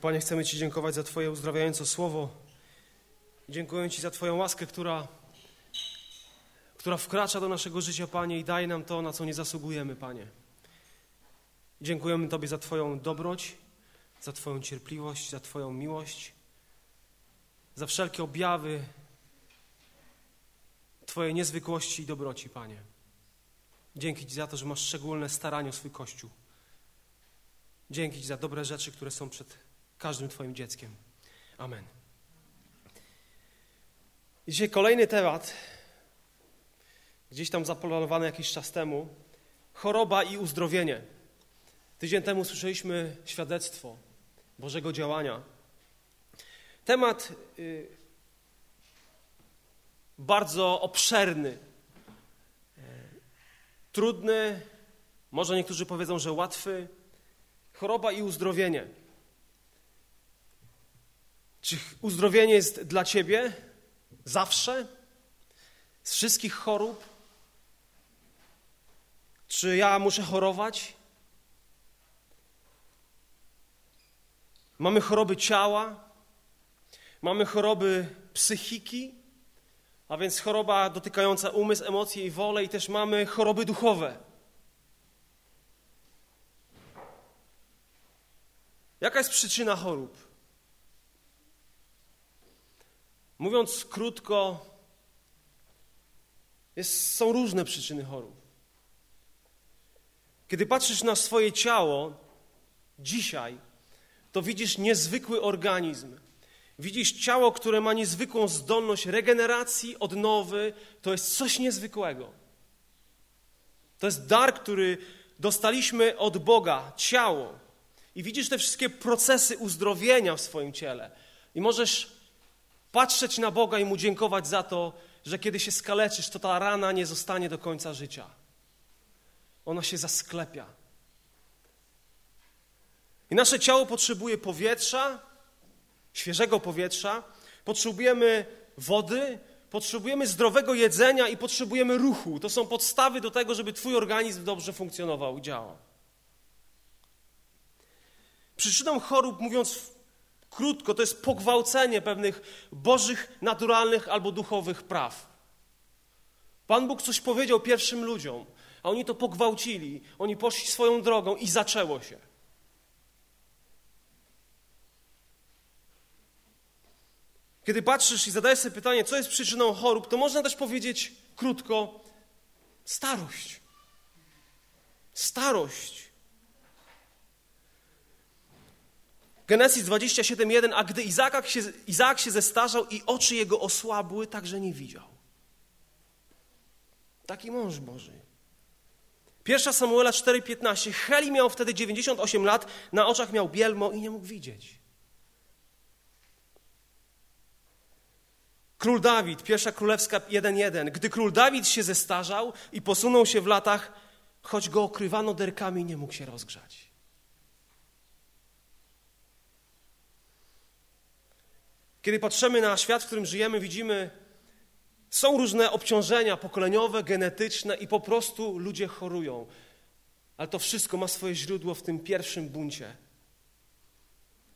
Panie, chcemy Ci dziękować za Twoje uzdrawiające słowo. Dziękuję Ci za Twoją łaskę, która, która wkracza do naszego życia, Panie, i daje nam to, na co nie zasługujemy, Panie. Dziękujemy Tobie za Twoją dobroć, za Twoją cierpliwość, za Twoją miłość, za wszelkie objawy Twojej niezwykłości i dobroci, Panie. Dzięki Ci za to, że masz szczególne staranie o swój Kościół. Dzięki Ci za dobre rzeczy, które są przed każdym Twoim dzieckiem. Amen. Dzisiaj kolejny temat, gdzieś tam zaplanowany jakiś czas temu. Choroba i uzdrowienie. Tydzień temu słyszeliśmy świadectwo Bożego działania. Temat y, bardzo obszerny, y, trudny, może niektórzy powiedzą, że łatwy. Choroba i uzdrowienie. Czy uzdrowienie jest dla ciebie zawsze? Z wszystkich chorób? Czy ja muszę chorować? Mamy choroby ciała, mamy choroby psychiki, a więc choroba dotykająca umysł, emocje i wolę, i też mamy choroby duchowe. Jaka jest przyczyna chorób? Mówiąc krótko, jest, są różne przyczyny chorób. Kiedy patrzysz na swoje ciało dzisiaj, to widzisz niezwykły organizm. Widzisz ciało, które ma niezwykłą zdolność regeneracji, odnowy. To jest coś niezwykłego. To jest dar, który dostaliśmy od Boga, ciało. I widzisz te wszystkie procesy uzdrowienia w swoim ciele. I możesz patrzeć na Boga i Mu dziękować za to, że kiedy się skaleczysz, to ta rana nie zostanie do końca życia. Ona się zasklepia. I nasze ciało potrzebuje powietrza, świeżego powietrza, potrzebujemy wody, potrzebujemy zdrowego jedzenia i potrzebujemy ruchu. To są podstawy do tego, żeby Twój organizm dobrze funkcjonował i działał. Przyczyną chorób, mówiąc krótko, to jest pogwałcenie pewnych bożych, naturalnych albo duchowych praw. Pan Bóg coś powiedział pierwszym ludziom, a oni to pogwałcili. Oni poszli swoją drogą i zaczęło się. Kiedy patrzysz i zadajesz sobie pytanie, co jest przyczyną chorób, to można też powiedzieć krótko: starość. Starość. Genesis 27:1 A gdy Izaak się, Izaak się zestarzał i oczy jego osłabły, także nie widział. Taki mąż Boży. Pierwsza Samuela 4:15 Heli miał wtedy 98 lat, na oczach miał bielmo i nie mógł widzieć. Król Dawid, pierwsza królewska 1:1 Gdy król Dawid się zestarzał i posunął się w latach, choć go okrywano derkami, nie mógł się rozgrzać. Kiedy patrzymy na świat, w którym żyjemy, widzimy, są różne obciążenia pokoleniowe, genetyczne i po prostu ludzie chorują. Ale to wszystko ma swoje źródło w tym pierwszym buncie.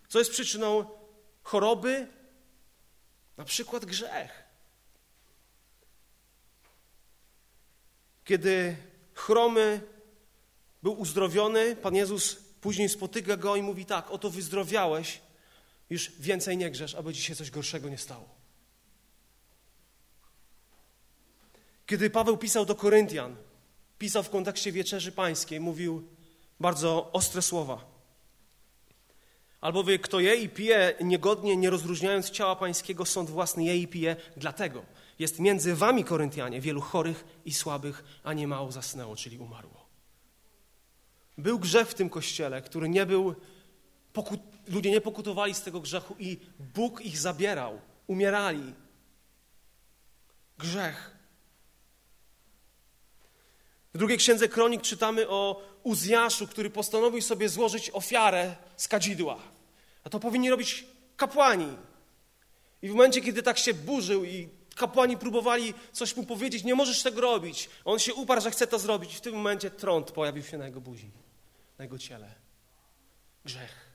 Co jest przyczyną choroby? Na przykład grzech. Kiedy chromy był uzdrowiony, Pan Jezus później spotyka go i mówi tak, oto wyzdrowiałeś, już więcej nie grzesz, aby ci się coś gorszego nie stało. Kiedy Paweł pisał do Koryntian, pisał w kontekście wieczerzy pańskiej, mówił bardzo ostre słowa. Albowiem kto je i pije niegodnie, nie rozróżniając ciała pańskiego, sąd własny je i pije, dlatego jest między wami, Koryntianie, wielu chorych i słabych, a nie mało zasnęło, czyli umarło. Był grzech w tym kościele, który nie był pokut, ludzie nie pokutowali z tego grzechu i Bóg ich zabierał, umierali. Grzech. W drugiej księdze kronik czytamy o Uzjaszu, który postanowił sobie złożyć ofiarę z kadzidła. A to powinni robić kapłani. I w momencie, kiedy tak się burzył i kapłani próbowali coś mu powiedzieć, nie możesz tego robić. On się uparł, że chce to zrobić. I w tym momencie trąd pojawił się na jego buzi, na jego ciele. Grzech.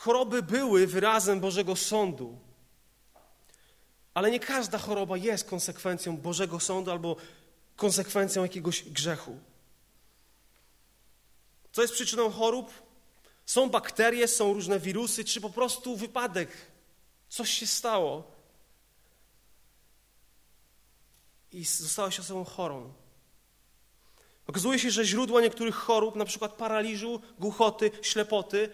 Choroby były wyrazem Bożego sądu. Ale nie każda choroba jest konsekwencją Bożego sądu albo konsekwencją jakiegoś grzechu. Co jest przyczyną chorób? Są bakterie, są różne wirusy, czy po prostu wypadek. Coś się stało. I zostałaś osobą chorą. Okazuje się, że źródła niektórych chorób, na przykład paraliżu, głuchoty, ślepoty,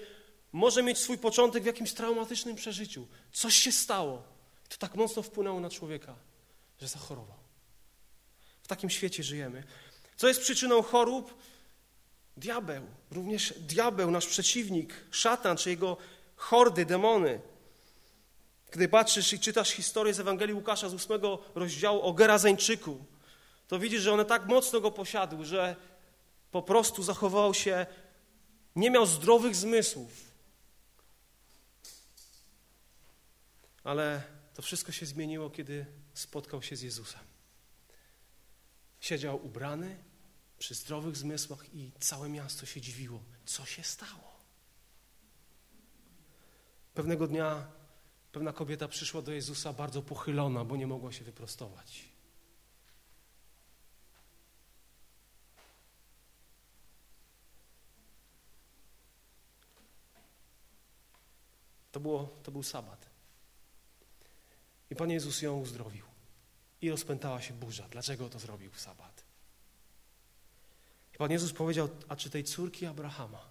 może mieć swój początek w jakimś traumatycznym przeżyciu. Coś się stało. To tak mocno wpłynęło na człowieka, że zachorował. W takim świecie żyjemy. Co jest przyczyną chorób? Diabeł, również diabeł, nasz przeciwnik, szatan czy jego hordy, demony. Gdy patrzysz i czytasz historię z Ewangelii Łukasza z ósmego rozdziału o Gerazeńczyku, to widzisz, że one tak mocno go posiadły, że po prostu zachował się, nie miał zdrowych zmysłów. Ale to wszystko się zmieniło, kiedy spotkał się z Jezusem. Siedział ubrany, przy zdrowych zmysłach i całe miasto się dziwiło, co się stało. Pewnego dnia pewna kobieta przyszła do Jezusa bardzo pochylona, bo nie mogła się wyprostować. To, było, to był sabat. I Pan Jezus ją uzdrowił. I rozpętała się burza. Dlaczego to zrobił w sabat? I Pan Jezus powiedział, a czy tej córki Abrahama,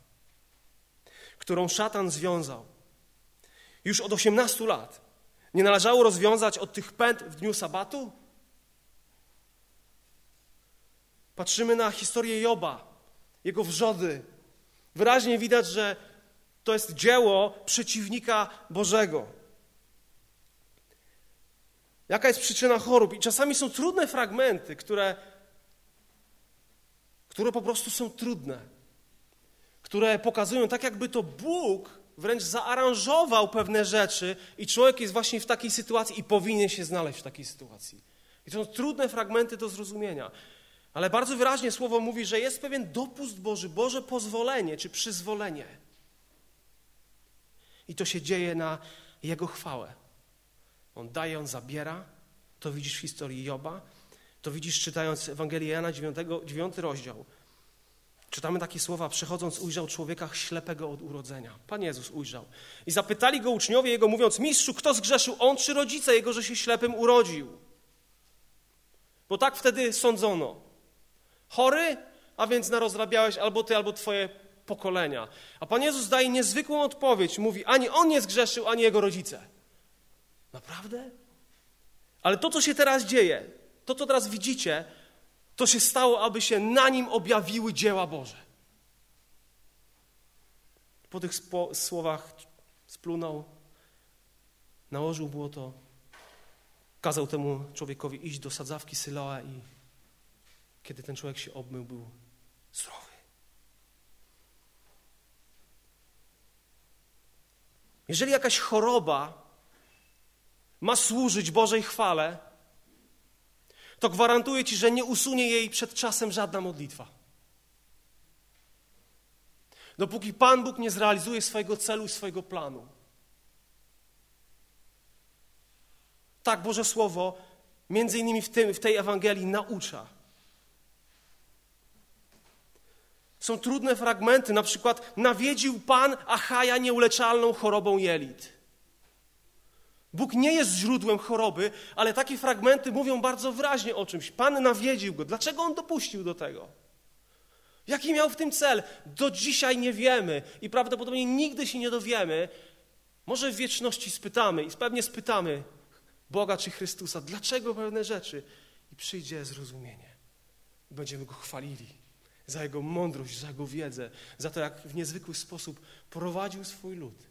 którą szatan związał już od 18 lat, nie należało rozwiązać od tych pęd w dniu sabatu? Patrzymy na historię Joba, jego wrzody. Wyraźnie widać, że to jest dzieło przeciwnika Bożego. Jaka jest przyczyna chorób? I czasami są trudne fragmenty, które które po prostu są trudne, które pokazują, tak jakby to Bóg wręcz zaaranżował pewne rzeczy i człowiek jest właśnie w takiej sytuacji i powinien się znaleźć w takiej sytuacji. I to są trudne fragmenty do zrozumienia. Ale bardzo wyraźnie słowo mówi, że jest pewien dopust Boży, Boże pozwolenie czy przyzwolenie. I to się dzieje na Jego chwałę. On daje, On zabiera. To widzisz w historii Joba. To widzisz czytając Ewangelię Jana 9, 9 rozdział. Czytamy takie słowa, przychodząc ujrzał człowieka ślepego od urodzenia. Pan Jezus ujrzał. I zapytali go uczniowie jego, mówiąc, mistrzu, kto zgrzeszył, on czy rodzice jego, że się ślepym urodził? Bo tak wtedy sądzono. Chory, a więc narozrabiałeś albo ty, albo twoje pokolenia. A Pan Jezus daje niezwykłą odpowiedź. Mówi, ani on nie zgrzeszył, ani jego rodzice. Naprawdę? Ale to, co się teraz dzieje, to, co teraz widzicie, to się stało, aby się na nim objawiły dzieła Boże. Po tych słowach splunął, nałożył było to, kazał temu człowiekowi iść do sadzawki Syloa i kiedy ten człowiek się obmył, był zdrowy. Jeżeli jakaś choroba ma służyć Bożej chwale, to gwarantuję Ci, że nie usunie jej przed czasem żadna modlitwa. Dopóki Pan Bóg nie zrealizuje swojego celu i swojego planu. Tak Boże Słowo, między innymi w, tym, w tej Ewangelii, naucza. Są trudne fragmenty, na przykład nawiedził Pan Achaja nieuleczalną chorobą jelit. Bóg nie jest źródłem choroby, ale takie fragmenty mówią bardzo wyraźnie o czymś. Pan nawiedził go. Dlaczego on dopuścił do tego? Jaki miał w tym cel? Do dzisiaj nie wiemy i prawdopodobnie nigdy się nie dowiemy. Może w wieczności spytamy i pewnie spytamy Boga czy Chrystusa, dlaczego pewne rzeczy i przyjdzie zrozumienie. Będziemy Go chwalili za Jego mądrość, za Jego wiedzę, za to, jak w niezwykły sposób prowadził swój lud.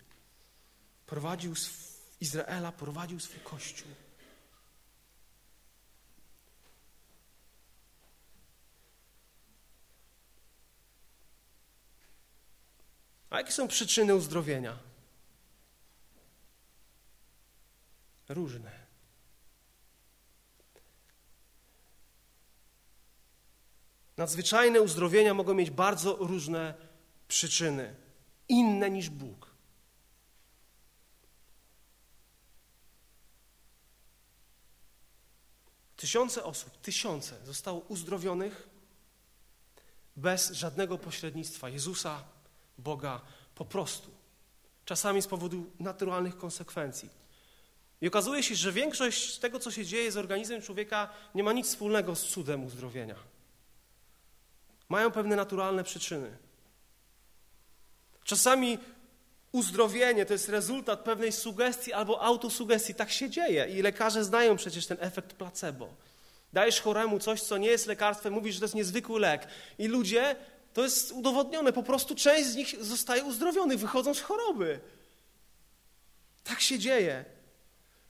Prowadził swój Izraela prowadził swój kościół. A jakie są przyczyny uzdrowienia? Różne. Nadzwyczajne uzdrowienia mogą mieć bardzo różne przyczyny, inne niż Bóg. Tysiące osób, tysiące zostało uzdrowionych bez żadnego pośrednictwa Jezusa, Boga, po prostu. Czasami z powodu naturalnych konsekwencji. I okazuje się, że większość tego, co się dzieje z organizmem człowieka, nie ma nic wspólnego z cudem uzdrowienia. Mają pewne naturalne przyczyny. Czasami uzdrowienie to jest rezultat pewnej sugestii albo autosugestii. Tak się dzieje i lekarze znają przecież ten efekt placebo. Dajesz choremu coś, co nie jest lekarstwem, mówisz, że to jest niezwykły lek. I ludzie, to jest udowodnione, po prostu część z nich zostaje uzdrowionych, wychodzą z choroby. Tak się dzieje.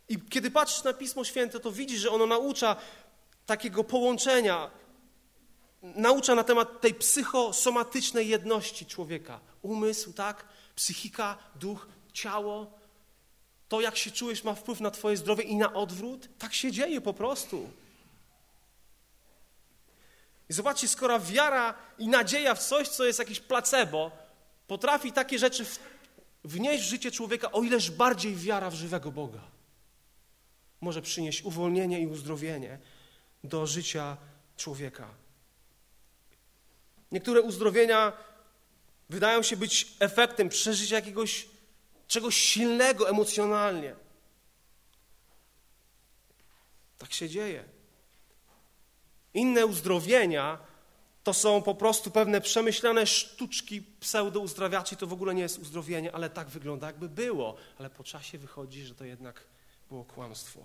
I kiedy patrzysz na Pismo Święte, to widzisz, że ono naucza takiego połączenia, naucza na temat tej psychosomatycznej jedności człowieka. Umysł, tak? Psychika, duch, ciało. To, jak się czujesz, ma wpływ na Twoje zdrowie i na odwrót. Tak się dzieje po prostu. I zobaczcie, skoro wiara i nadzieja w coś, co jest jakieś placebo, potrafi takie rzeczy wnieść w życie człowieka, o ileż bardziej wiara w żywego Boga może przynieść uwolnienie i uzdrowienie do życia człowieka. Niektóre uzdrowienia wydają się być efektem przeżycia jakiegoś czegoś silnego emocjonalnie. Tak się dzieje. Inne uzdrowienia to są po prostu pewne przemyślane sztuczki pseudo-uzdrawiaczy. To w ogóle nie jest uzdrowienie, ale tak wygląda, jakby było. Ale po czasie wychodzi, że to jednak było kłamstwo.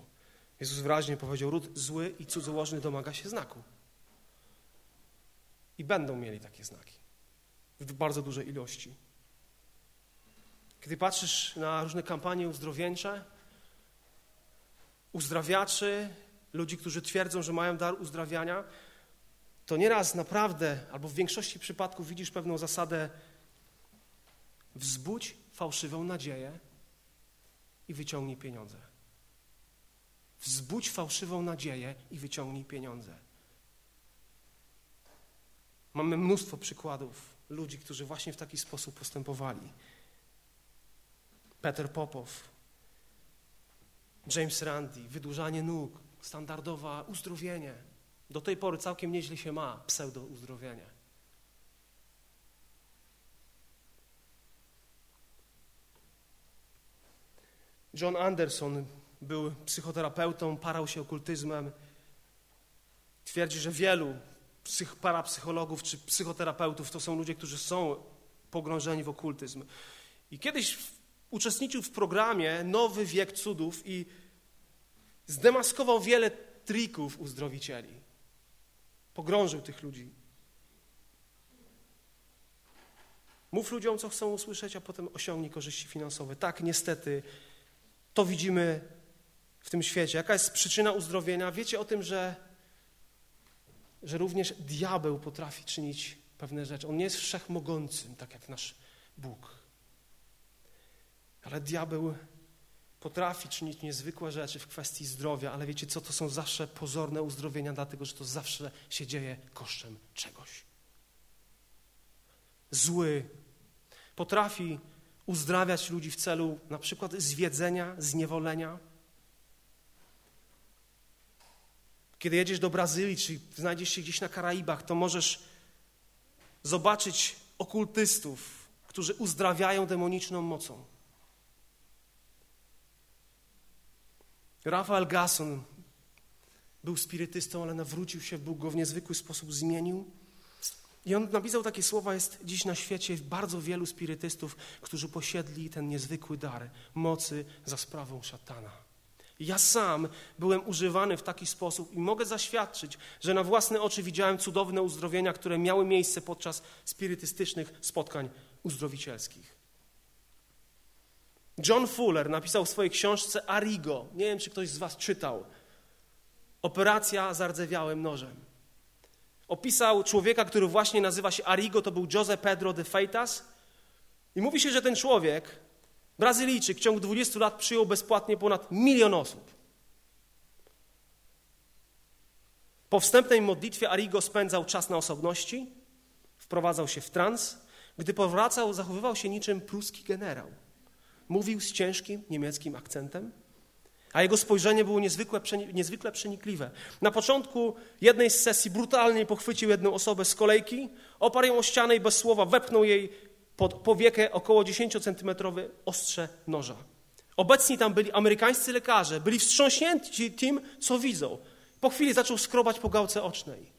Jezus wyraźnie powiedział, ród zły i cudzołożny domaga się znaku. I będą mieli takie znaki w bardzo dużej ilości. Kiedy patrzysz na różne kampanie uzdrowieńcze, uzdrawiaczy, ludzi, którzy twierdzą, że mają dar uzdrawiania, to nieraz naprawdę, albo w większości przypadków widzisz pewną zasadę wzbudź fałszywą nadzieję i wyciągnij pieniądze. Wzbudź fałszywą nadzieję i wyciągnij pieniądze. Mamy mnóstwo przykładów ludzi, którzy właśnie w taki sposób postępowali. Peter Popow, James Randi, wydłużanie nóg, standardowa uzdrowienie. Do tej pory całkiem nieźle się ma pseudo uzdrowienie. John Anderson był psychoterapeutą, parał się okultyzmem. Twierdzi, że wielu psych, parapsychologów czy psychoterapeutów to są ludzie, którzy są pogrążeni w okultyzm. I kiedyś uczestniczył w programie Nowy Wiek Cudów i zdemaskował wiele trików uzdrowicieli. Pogrążył tych ludzi. Mów ludziom, co chcą usłyszeć, a potem osiągnij korzyści finansowe. Tak, niestety, to widzimy w tym świecie. Jaka jest przyczyna uzdrowienia? Wiecie o tym, że, że również diabeł potrafi czynić pewne rzeczy. On nie jest wszechmogącym, tak jak nasz Bóg. Ale diabeł potrafi czynić niezwykłe rzeczy w kwestii zdrowia, ale wiecie co, to są zawsze pozorne uzdrowienia, dlatego że to zawsze się dzieje kosztem czegoś. Zły potrafi uzdrawiać ludzi w celu na przykład zwiedzenia, zniewolenia, Kiedy jedziesz do Brazylii, czy znajdziesz się gdzieś na Karaibach, to możesz zobaczyć okultystów, którzy uzdrawiają demoniczną mocą. Rafael Gasson był spirytystą, ale nawrócił się, Bóg go w niezwykły sposób zmienił. I on napisał takie słowa, jest dziś na świecie bardzo wielu spirytystów, którzy posiedli ten niezwykły dar mocy za sprawą szatana. Ja sam byłem używany w taki sposób i mogę zaświadczyć, że na własne oczy widziałem cudowne uzdrowienia, które miały miejsce podczas spirytystycznych spotkań uzdrowicielskich. John Fuller napisał w swojej książce Arigo. Nie wiem, czy ktoś z Was czytał. Operacja zardzewiałym nożem. Opisał człowieka, który właśnie nazywa się Arigo, to był José Pedro de Feitas. I mówi się, że ten człowiek Brazylijczyk w ciągu 20 lat przyjął bezpłatnie ponad milion osób. Po wstępnej modlitwie Arigo spędzał czas na osobności, wprowadzał się w trans. Gdy powracał, zachowywał się niczym pruski generał. Mówił z ciężkim niemieckim akcentem, a jego spojrzenie było niezwykle, niezwykle przenikliwe. Na początku jednej z sesji brutalnie pochwycił jedną osobę z kolejki, oparł ją o ścianę i bez słowa wepchnął jej pod powiekę około 10-centymetrowe ostrze noża. Obecni tam byli amerykańscy lekarze, byli wstrząśnięci tym, co widzą. Po chwili zaczął skrobać po gałce ocznej.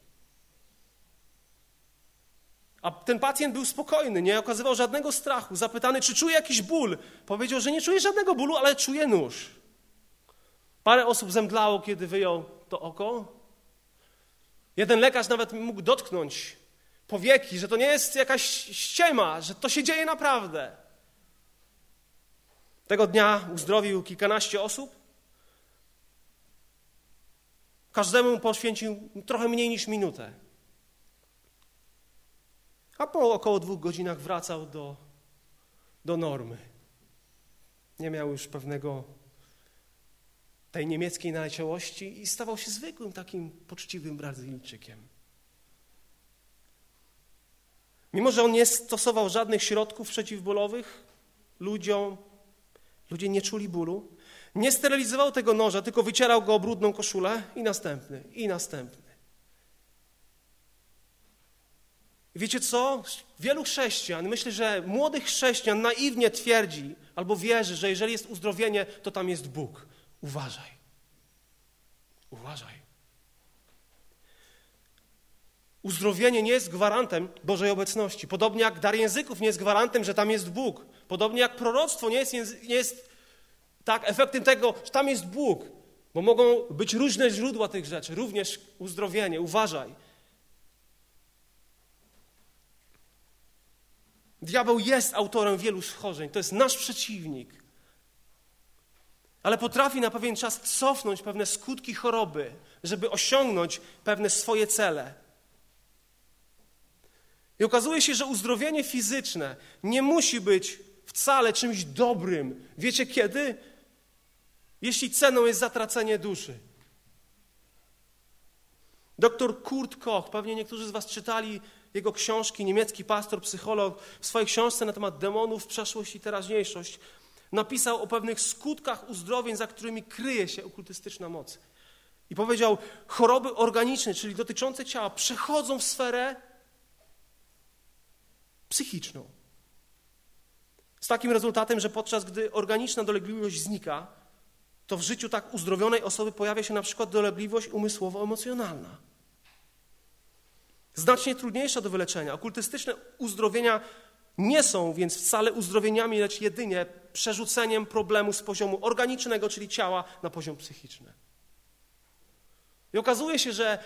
A ten pacjent był spokojny, nie okazywał żadnego strachu. Zapytany, czy czuje jakiś ból, powiedział, że nie czuje żadnego bólu, ale czuje nóż. Parę osób zemdlało, kiedy wyjął to oko. Jeden lekarz nawet mógł dotknąć powieki, że to nie jest jakaś ściema, że to się dzieje naprawdę. Tego dnia uzdrowił kilkanaście osób. Każdemu poświęcił trochę mniej niż minutę. A po około dwóch godzinach wracał do, do normy. Nie miał już pewnego tej niemieckiej naleciałości i stawał się zwykłym takim poczciwym Brazylijczykiem. Mimo, że on nie stosował żadnych środków przeciwbólowych, ludziom, ludzie nie czuli bólu, nie sterylizował tego noża, tylko wycierał go o brudną koszulę i następny, i następny. Wiecie co? Wielu chrześcijan, myślę, że młodych chrześcijan naiwnie twierdzi albo wierzy, że jeżeli jest uzdrowienie, to tam jest Bóg. Uważaj. Uważaj. Uzdrowienie nie jest gwarantem Bożej obecności. Podobnie jak dar języków nie jest gwarantem, że tam jest Bóg. Podobnie jak proroctwo nie jest, nie jest tak efektem tego, że tam jest Bóg. Bo mogą być różne źródła tych rzeczy, również uzdrowienie. Uważaj. Diabeł jest autorem wielu schorzeń. To jest nasz przeciwnik ale potrafi na pewien czas cofnąć pewne skutki choroby, żeby osiągnąć pewne swoje cele. I okazuje się, że uzdrowienie fizyczne nie musi być wcale czymś dobrym. Wiecie kiedy? Jeśli ceną jest zatracenie duszy. Doktor Kurt Koch, pewnie niektórzy z Was czytali jego książki, niemiecki pastor, psycholog, w swojej książce na temat demonów, przeszłość i teraźniejszość napisał o pewnych skutkach uzdrowień, za którymi kryje się okultystyczna moc. I powiedział, choroby organiczne, czyli dotyczące ciała, przechodzą w sferę psychiczną. Z takim rezultatem, że podczas gdy organiczna dolegliwość znika, to w życiu tak uzdrowionej osoby pojawia się na przykład dolegliwość umysłowo-emocjonalna. Znacznie trudniejsza do wyleczenia. Okultystyczne uzdrowienia nie są więc wcale uzdrowieniami, lecz jedynie przerzuceniem problemu z poziomu organicznego, czyli ciała, na poziom psychiczny. I okazuje się, że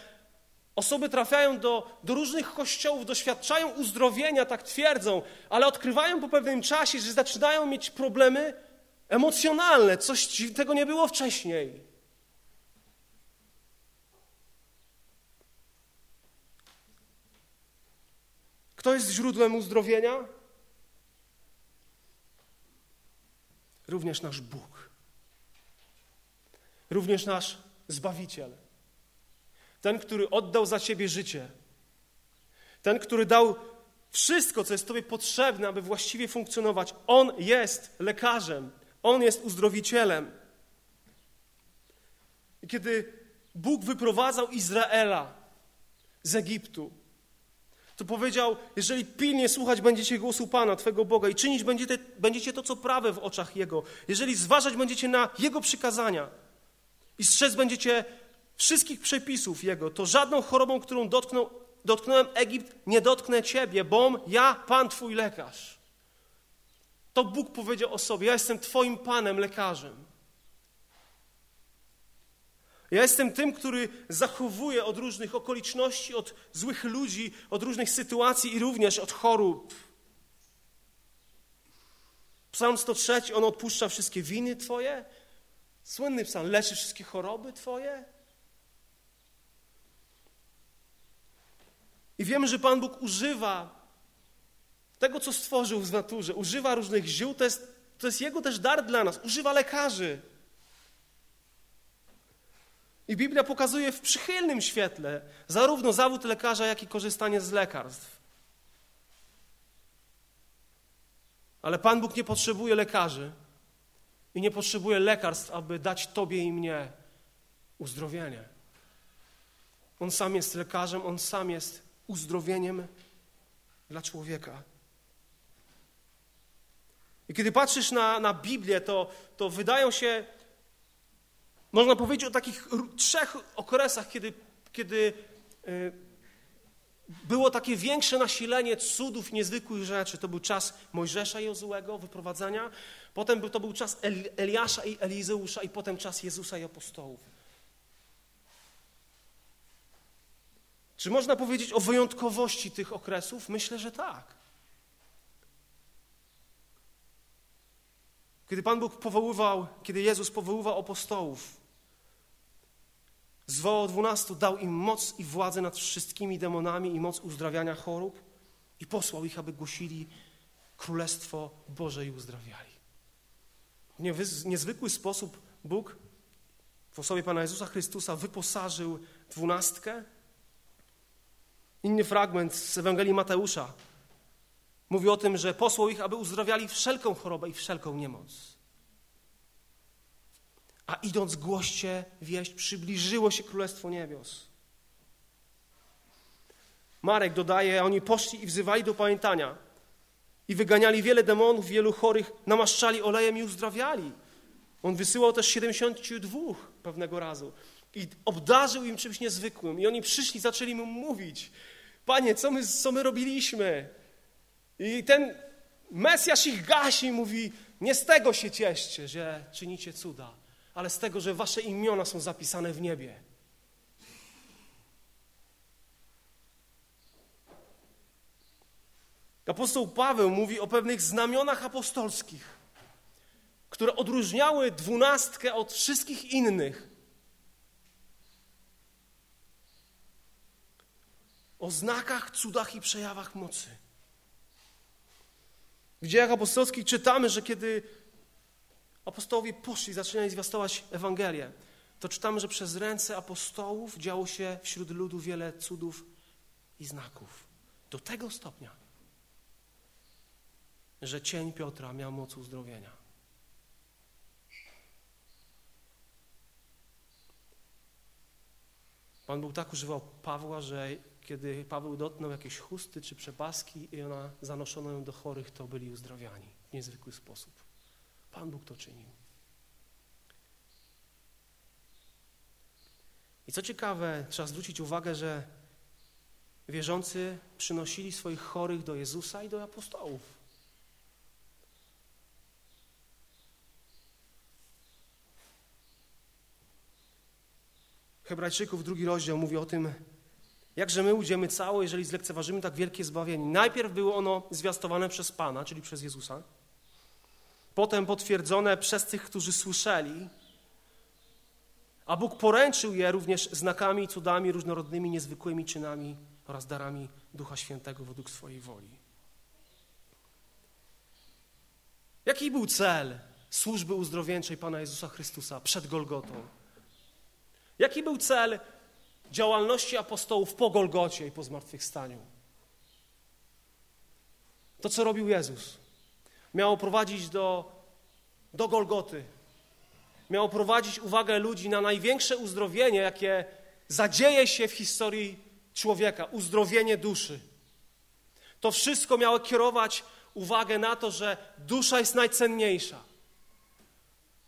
osoby trafiają do, do różnych kościołów, doświadczają uzdrowienia, tak twierdzą, ale odkrywają po pewnym czasie, że zaczynają mieć problemy emocjonalne. Coś tego nie było wcześniej. Kto jest źródłem uzdrowienia? również nasz Bóg, również nasz Zbawiciel, ten, który oddał za ciebie życie, ten, który dał wszystko, co jest Tobie potrzebne, aby właściwie funkcjonować. On jest lekarzem, On jest uzdrowicielem. I kiedy Bóg wyprowadzał Izraela z Egiptu, to powiedział, jeżeli pilnie słuchać będziecie głosu Pana, Twego Boga i czynić będziecie, będziecie to, co prawe w oczach Jego, jeżeli zważać będziecie na Jego przykazania i strzec będziecie wszystkich przepisów Jego, to żadną chorobą, którą dotknął, dotknąłem Egipt, nie dotknę Ciebie, bom ja, Pan Twój lekarz. To Bóg powiedział o sobie, ja jestem Twoim Panem, lekarzem. Ja jestem tym, który zachowuje od różnych okoliczności, od złych ludzi, od różnych sytuacji i również od chorób. Psalm 103, on odpuszcza wszystkie winy Twoje. Słynny psalm, leczy wszystkie choroby Twoje. I wiemy, że Pan Bóg używa tego, co stworzył w naturze, używa różnych ziół, to jest, to jest Jego też dar dla nas, używa lekarzy. I Biblia pokazuje w przychylnym świetle zarówno zawód lekarza, jak i korzystanie z lekarstw. Ale Pan Bóg nie potrzebuje lekarzy. i nie potrzebuje lekarstw, aby dać Tobie i mnie uzdrowienie. On sam jest lekarzem, on sam jest uzdrowieniem dla człowieka. I kiedy patrzysz na, na Biblię, to, to wydają się, można powiedzieć o takich trzech okresach, kiedy, kiedy y, było takie większe nasilenie cudów, niezwykłych rzeczy. To był czas Mojżesza i Jozułego, wyprowadzania. Potem był, to był czas Eliasza i Elizeusza i potem czas Jezusa i apostołów. Czy można powiedzieć o wyjątkowości tych okresów? Myślę, że tak. Kiedy Pan Bóg powoływał, kiedy Jezus powoływał apostołów, zwołał dwunastu, dał im moc i władzę nad wszystkimi demonami i moc uzdrawiania chorób i posłał ich, aby głosili Królestwo Boże i uzdrawiali. W niezwykły sposób Bóg w osobie Pana Jezusa Chrystusa wyposażył dwunastkę. Inny fragment z Ewangelii Mateusza mówi o tym, że posłał ich, aby uzdrawiali wszelką chorobę i wszelką niemoc. A idąc głoście wieść, przybliżyło się Królestwo Niebios. Marek dodaje, oni poszli i wzywali do pamiętania i wyganiali wiele demonów, wielu chorych, namaszczali olejem i uzdrawiali. On wysyłał też 72 pewnego razu i obdarzył im czymś niezwykłym. I oni przyszli, zaczęli mu mówić, Panie, co my, co my robiliśmy? I ten Mesjasz ich gasi i mówi, nie z tego się cieszcie, że czynicie cuda, ale z tego, że wasze imiona są zapisane w niebie. Apostoł Paweł mówi o pewnych znamionach apostolskich, które odróżniały dwunastkę od wszystkich innych. O znakach, cudach i przejawach mocy. W dziejach apostolskich czytamy, że kiedy apostołowie poszli, zaczynali zwiastować Ewangelię, to czytamy, że przez ręce apostołów działo się wśród ludu wiele cudów i znaków. Do tego stopnia, że cień Piotra miał moc uzdrowienia. Pan Bóg tak używał Pawła, że kiedy Paweł dotknął jakieś chusty czy przepaski i ona zanoszono ją do chorych, to byli uzdrawiani w niezwykły sposób. Pan Bóg to czynił. I co ciekawe, trzeba zwrócić uwagę, że wierzący przynosili swoich chorych do Jezusa i do apostołów. Hebrajczyków, drugi rozdział mówi o tym, Jakże my ujdziemy cało, jeżeli zlekceważymy tak wielkie zbawienie? Najpierw było ono zwiastowane przez Pana, czyli przez Jezusa. Potem potwierdzone przez tych, którzy słyszeli. A Bóg poręczył je również znakami, cudami, różnorodnymi, niezwykłymi czynami oraz darami Ducha Świętego według swojej woli. Jaki był cel służby uzdrowieńczej Pana Jezusa Chrystusa przed Golgotą? Jaki był cel działalności apostołów po Golgocie i po zmartwychwstaniu. To, co robił Jezus, miało prowadzić do, do Golgoty. Miało prowadzić uwagę ludzi na największe uzdrowienie, jakie zadzieje się w historii człowieka uzdrowienie duszy. To wszystko miało kierować uwagę na to, że dusza jest najcenniejsza.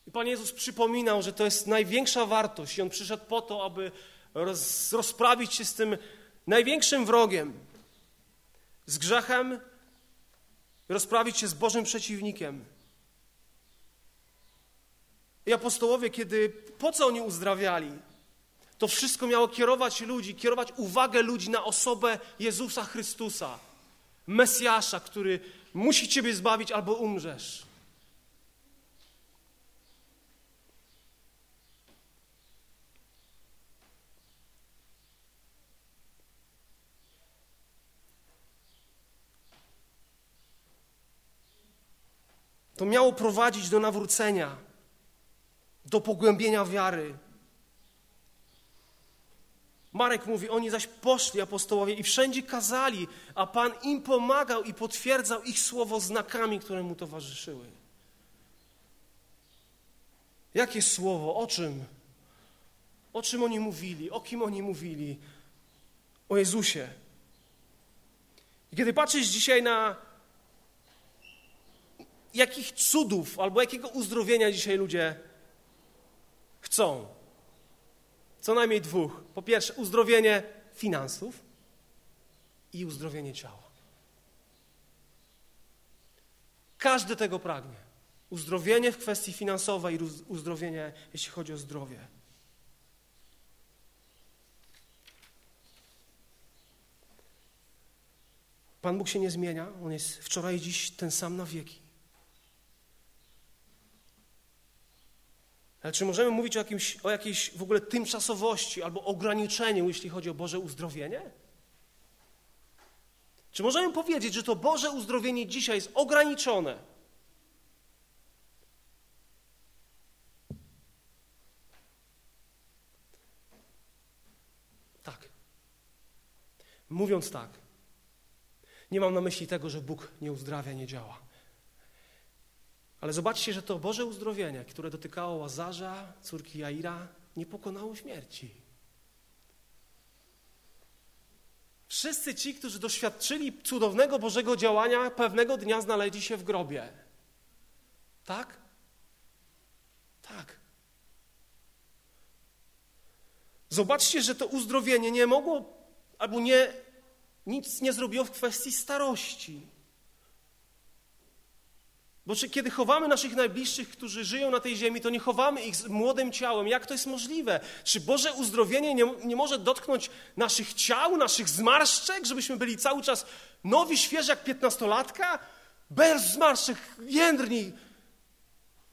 I Pan Jezus przypominał, że to jest największa wartość i On przyszedł po to, aby roz, rozprawić się z tym największym wrogiem, z grzechem, rozprawić się z Bożym przeciwnikiem. I apostołowie, kiedy, po co oni uzdrawiali? To wszystko miało kierować ludzi, kierować uwagę ludzi na osobę Jezusa Chrystusa, Mesjasza, który musi Ciebie zbawić albo umrzesz. To miało prowadzić do nawrócenia, do pogłębienia wiary. Marek mówi, oni zaś poszli apostołowie i wszędzie kazali, a Pan im pomagał i potwierdzał ich słowo znakami, które mu towarzyszyły. Jakie słowo? O czym? O czym oni mówili? O kim oni mówili? O Jezusie. I kiedy patrzysz dzisiaj na jakich cudów albo jakiego uzdrowienia dzisiaj ludzie chcą, co najmniej dwóch. Po pierwsze, uzdrowienie finansów i uzdrowienie ciała. Każdy tego pragnie. Uzdrowienie w kwestii finansowej i uzdrowienie, jeśli chodzi o zdrowie. Pan Bóg się nie zmienia, On jest wczoraj i dziś ten sam na wieki. Ale czy możemy mówić o, jakimś, o jakiejś w ogóle tymczasowości albo ograniczeniu, jeśli chodzi o Boże uzdrowienie? Czy możemy powiedzieć, że to Boże uzdrowienie dzisiaj jest ograniczone? Tak. Mówiąc tak, nie mam na myśli tego, że Bóg nie uzdrawia, nie działa. Ale zobaczcie, że to Boże uzdrowienie, które dotykało Łazarza, córki Jaira, nie pokonało śmierci. Wszyscy ci, którzy doświadczyli cudownego Bożego działania, pewnego dnia znaleźli się w grobie. Tak? Tak. Zobaczcie, że to uzdrowienie nie mogło albo nie, nic nie zrobiło w kwestii starości. Bo czy kiedy chowamy naszych najbliższych, którzy żyją na tej ziemi, to nie chowamy ich z młodym ciałem. Jak to jest możliwe? Czy Boże uzdrowienie nie, nie może dotknąć naszych ciał, naszych zmarszczek, żebyśmy byli cały czas nowi, świeży jak piętnastolatka? Bez zmarszczek, jędrni.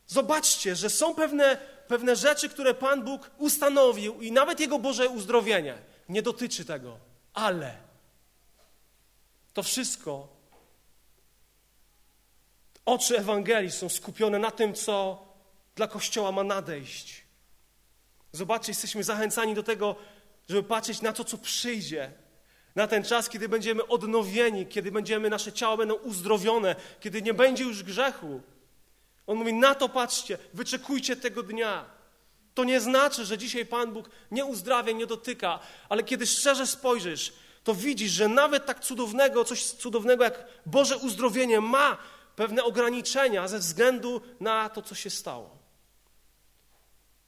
Zobaczcie, że są pewne, pewne rzeczy, które Pan Bóg ustanowił i nawet Jego Boże uzdrowienie nie dotyczy tego. Ale to wszystko Oczy Ewangelii są skupione na tym, co dla Kościoła ma nadejść. Zobaczcie, jesteśmy zachęcani do tego, żeby patrzeć na to, co przyjdzie. Na ten czas, kiedy będziemy odnowieni, kiedy będziemy, nasze ciała będą uzdrowione, kiedy nie będzie już grzechu. On mówi, na to patrzcie, wyczekujcie tego dnia. To nie znaczy, że dzisiaj Pan Bóg nie uzdrawia, nie dotyka, ale kiedy szczerze spojrzysz, to widzisz, że nawet tak cudownego, coś cudownego jak Boże uzdrowienie ma pewne ograniczenia ze względu na to, co się stało.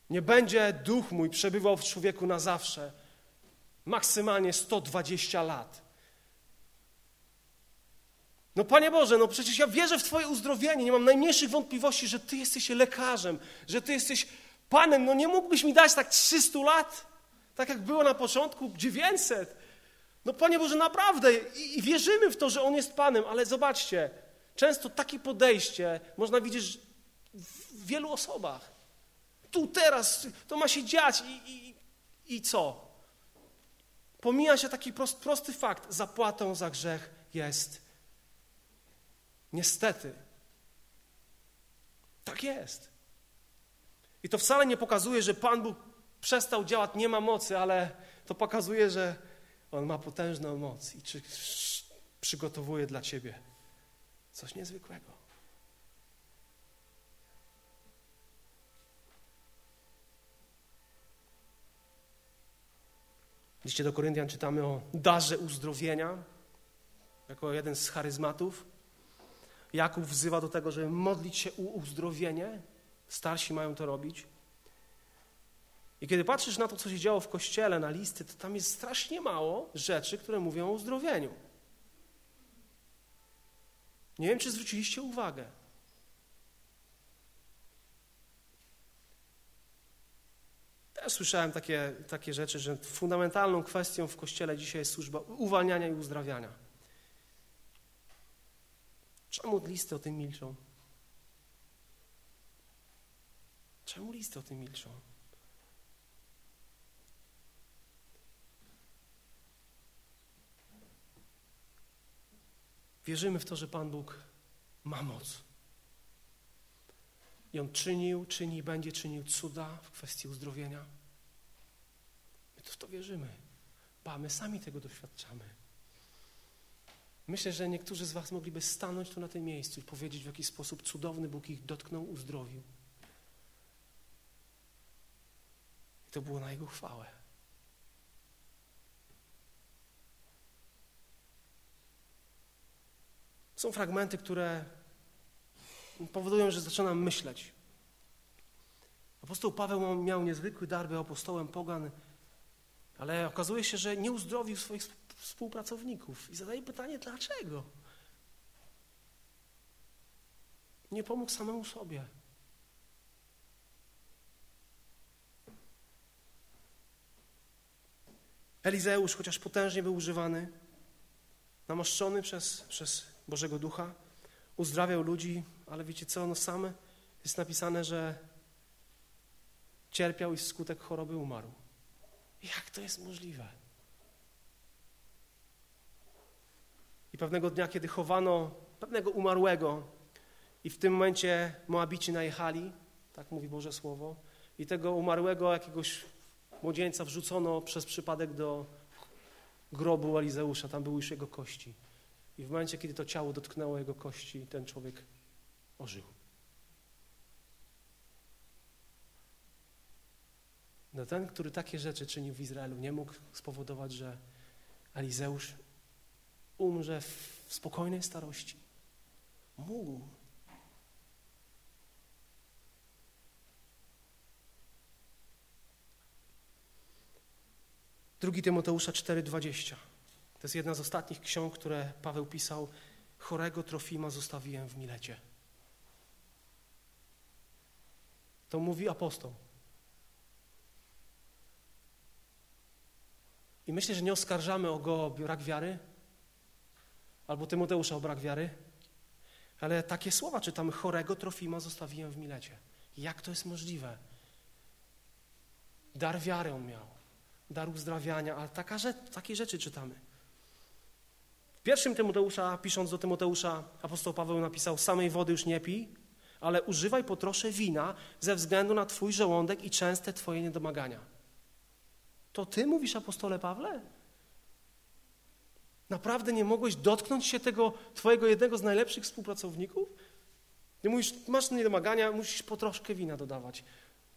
Nie będzie duch mój przebywał w człowieku na zawsze, maksymalnie 120 lat. No Panie Boże, no przecież ja wierzę w Twoje uzdrowienie, nie mam najmniejszych wątpliwości, że Ty jesteś lekarzem, że Ty jesteś Panem, no nie mógłbyś mi dać tak 300 lat, tak jak było na początku, 900. No Panie Boże, naprawdę i, i wierzymy w to, że On jest Panem, ale zobaczcie, Często takie podejście można widzieć w wielu osobach. Tu, teraz, to ma się dziać i, i, i co? Pomija się taki prost, prosty fakt. Zapłatą za grzech jest. Niestety. Tak jest. I to wcale nie pokazuje, że Pan Bóg przestał działać, nie ma mocy, ale to pokazuje, że On ma potężną moc i przygotowuje dla Ciebie Coś niezwykłego. W liście do Koryntian czytamy o darze uzdrowienia jako jeden z charyzmatów. Jakub wzywa do tego, żeby modlić się o uzdrowienie. Starsi mają to robić. I kiedy patrzysz na to, co się działo w kościele, na listy, to tam jest strasznie mało rzeczy, które mówią o uzdrowieniu. Nie wiem, czy zwróciliście uwagę. Też słyszałem takie, takie rzeczy, że fundamentalną kwestią w Kościele dzisiaj jest służba uwalniania i uzdrawiania. Czemu listy o tym milczą? Czemu listy o tym milczą? Wierzymy w to, że Pan Bóg ma moc. I On czynił, czyni i będzie czynił cuda w kwestii uzdrowienia. My to w to wierzymy. Ba, my sami tego doświadczamy. Myślę, że niektórzy z Was mogliby stanąć tu na tym miejscu i powiedzieć, w jaki sposób cudowny Bóg ich dotknął, uzdrowił. to było na Jego chwałę. Są fragmenty, które powodują, że zaczynam myśleć. Apostoł Paweł miał niezwykły dar, był apostołem pogan, ale okazuje się, że nie uzdrowił swoich współpracowników. I zadaje pytanie, dlaczego? Nie pomógł samemu sobie. Elizeusz, chociaż potężnie był używany, namaszczony przez, przez Bożego Ducha, uzdrawiał ludzi, ale wiecie co, no same jest napisane, że cierpiał i wskutek choroby umarł. Jak to jest możliwe? I pewnego dnia, kiedy chowano pewnego umarłego, i w tym momencie Moabici najechali, tak mówi Boże Słowo, i tego umarłego jakiegoś młodzieńca wrzucono przez przypadek do grobu Elizeusza, tam były już jego kości. I w momencie, kiedy to ciało dotknęło jego kości, ten człowiek ożył. No ten, który takie rzeczy czynił w Izraelu, nie mógł spowodować, że Elizeusz umrze w spokojnej starości. Mógł. Drugi Tymoteusza 4,20. To jest jedna z ostatnich ksiąg, które Paweł pisał. Chorego Trofima zostawiłem w Milecie. To mówi apostoł. I myślę, że nie oskarżamy o go o brak wiary, albo Tymoteusza o brak wiary, ale takie słowa czytamy, chorego Trofima zostawiłem w Milecie. Jak to jest możliwe? Dar wiary on miał, dar uzdrawiania, ale taka takie rzeczy czytamy. Pierwszym Tymoteusza, pisząc do Tymoteusza, apostoł Paweł napisał, samej wody już nie pij, ale używaj po trosze wina ze względu na twój żołądek i częste twoje niedomagania. To ty mówisz, apostole Pawle? Naprawdę nie mogłeś dotknąć się tego twojego jednego z najlepszych współpracowników? Nie mówisz, masz niedomagania, musisz po troszkę wina dodawać.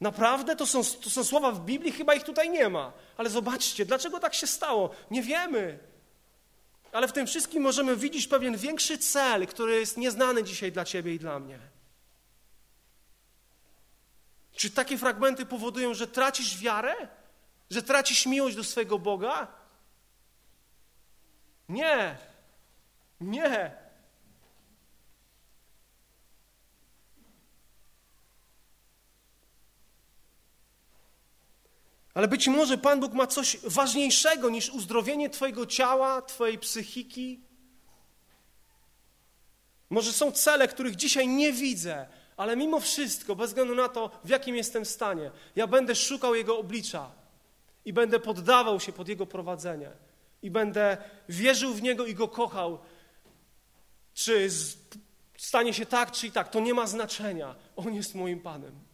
Naprawdę? To są, to są słowa w Biblii? Chyba ich tutaj nie ma. Ale zobaczcie, dlaczego tak się stało? Nie wiemy. Ale w tym wszystkim możemy widzieć pewien większy cel, który jest nieznany dzisiaj dla ciebie i dla mnie. Czy takie fragmenty powodują, że tracisz wiarę? Że tracisz miłość do swojego Boga? Nie. Nie. Ale być może Pan Bóg ma coś ważniejszego niż uzdrowienie Twojego ciała, Twojej psychiki. Może są cele, których dzisiaj nie widzę, ale mimo wszystko, bez względu na to, w jakim jestem stanie, ja będę szukał Jego oblicza i będę poddawał się pod Jego prowadzenie i będę wierzył w Niego i Go kochał. Czy stanie się tak, czy i tak, to nie ma znaczenia. On jest moim Panem.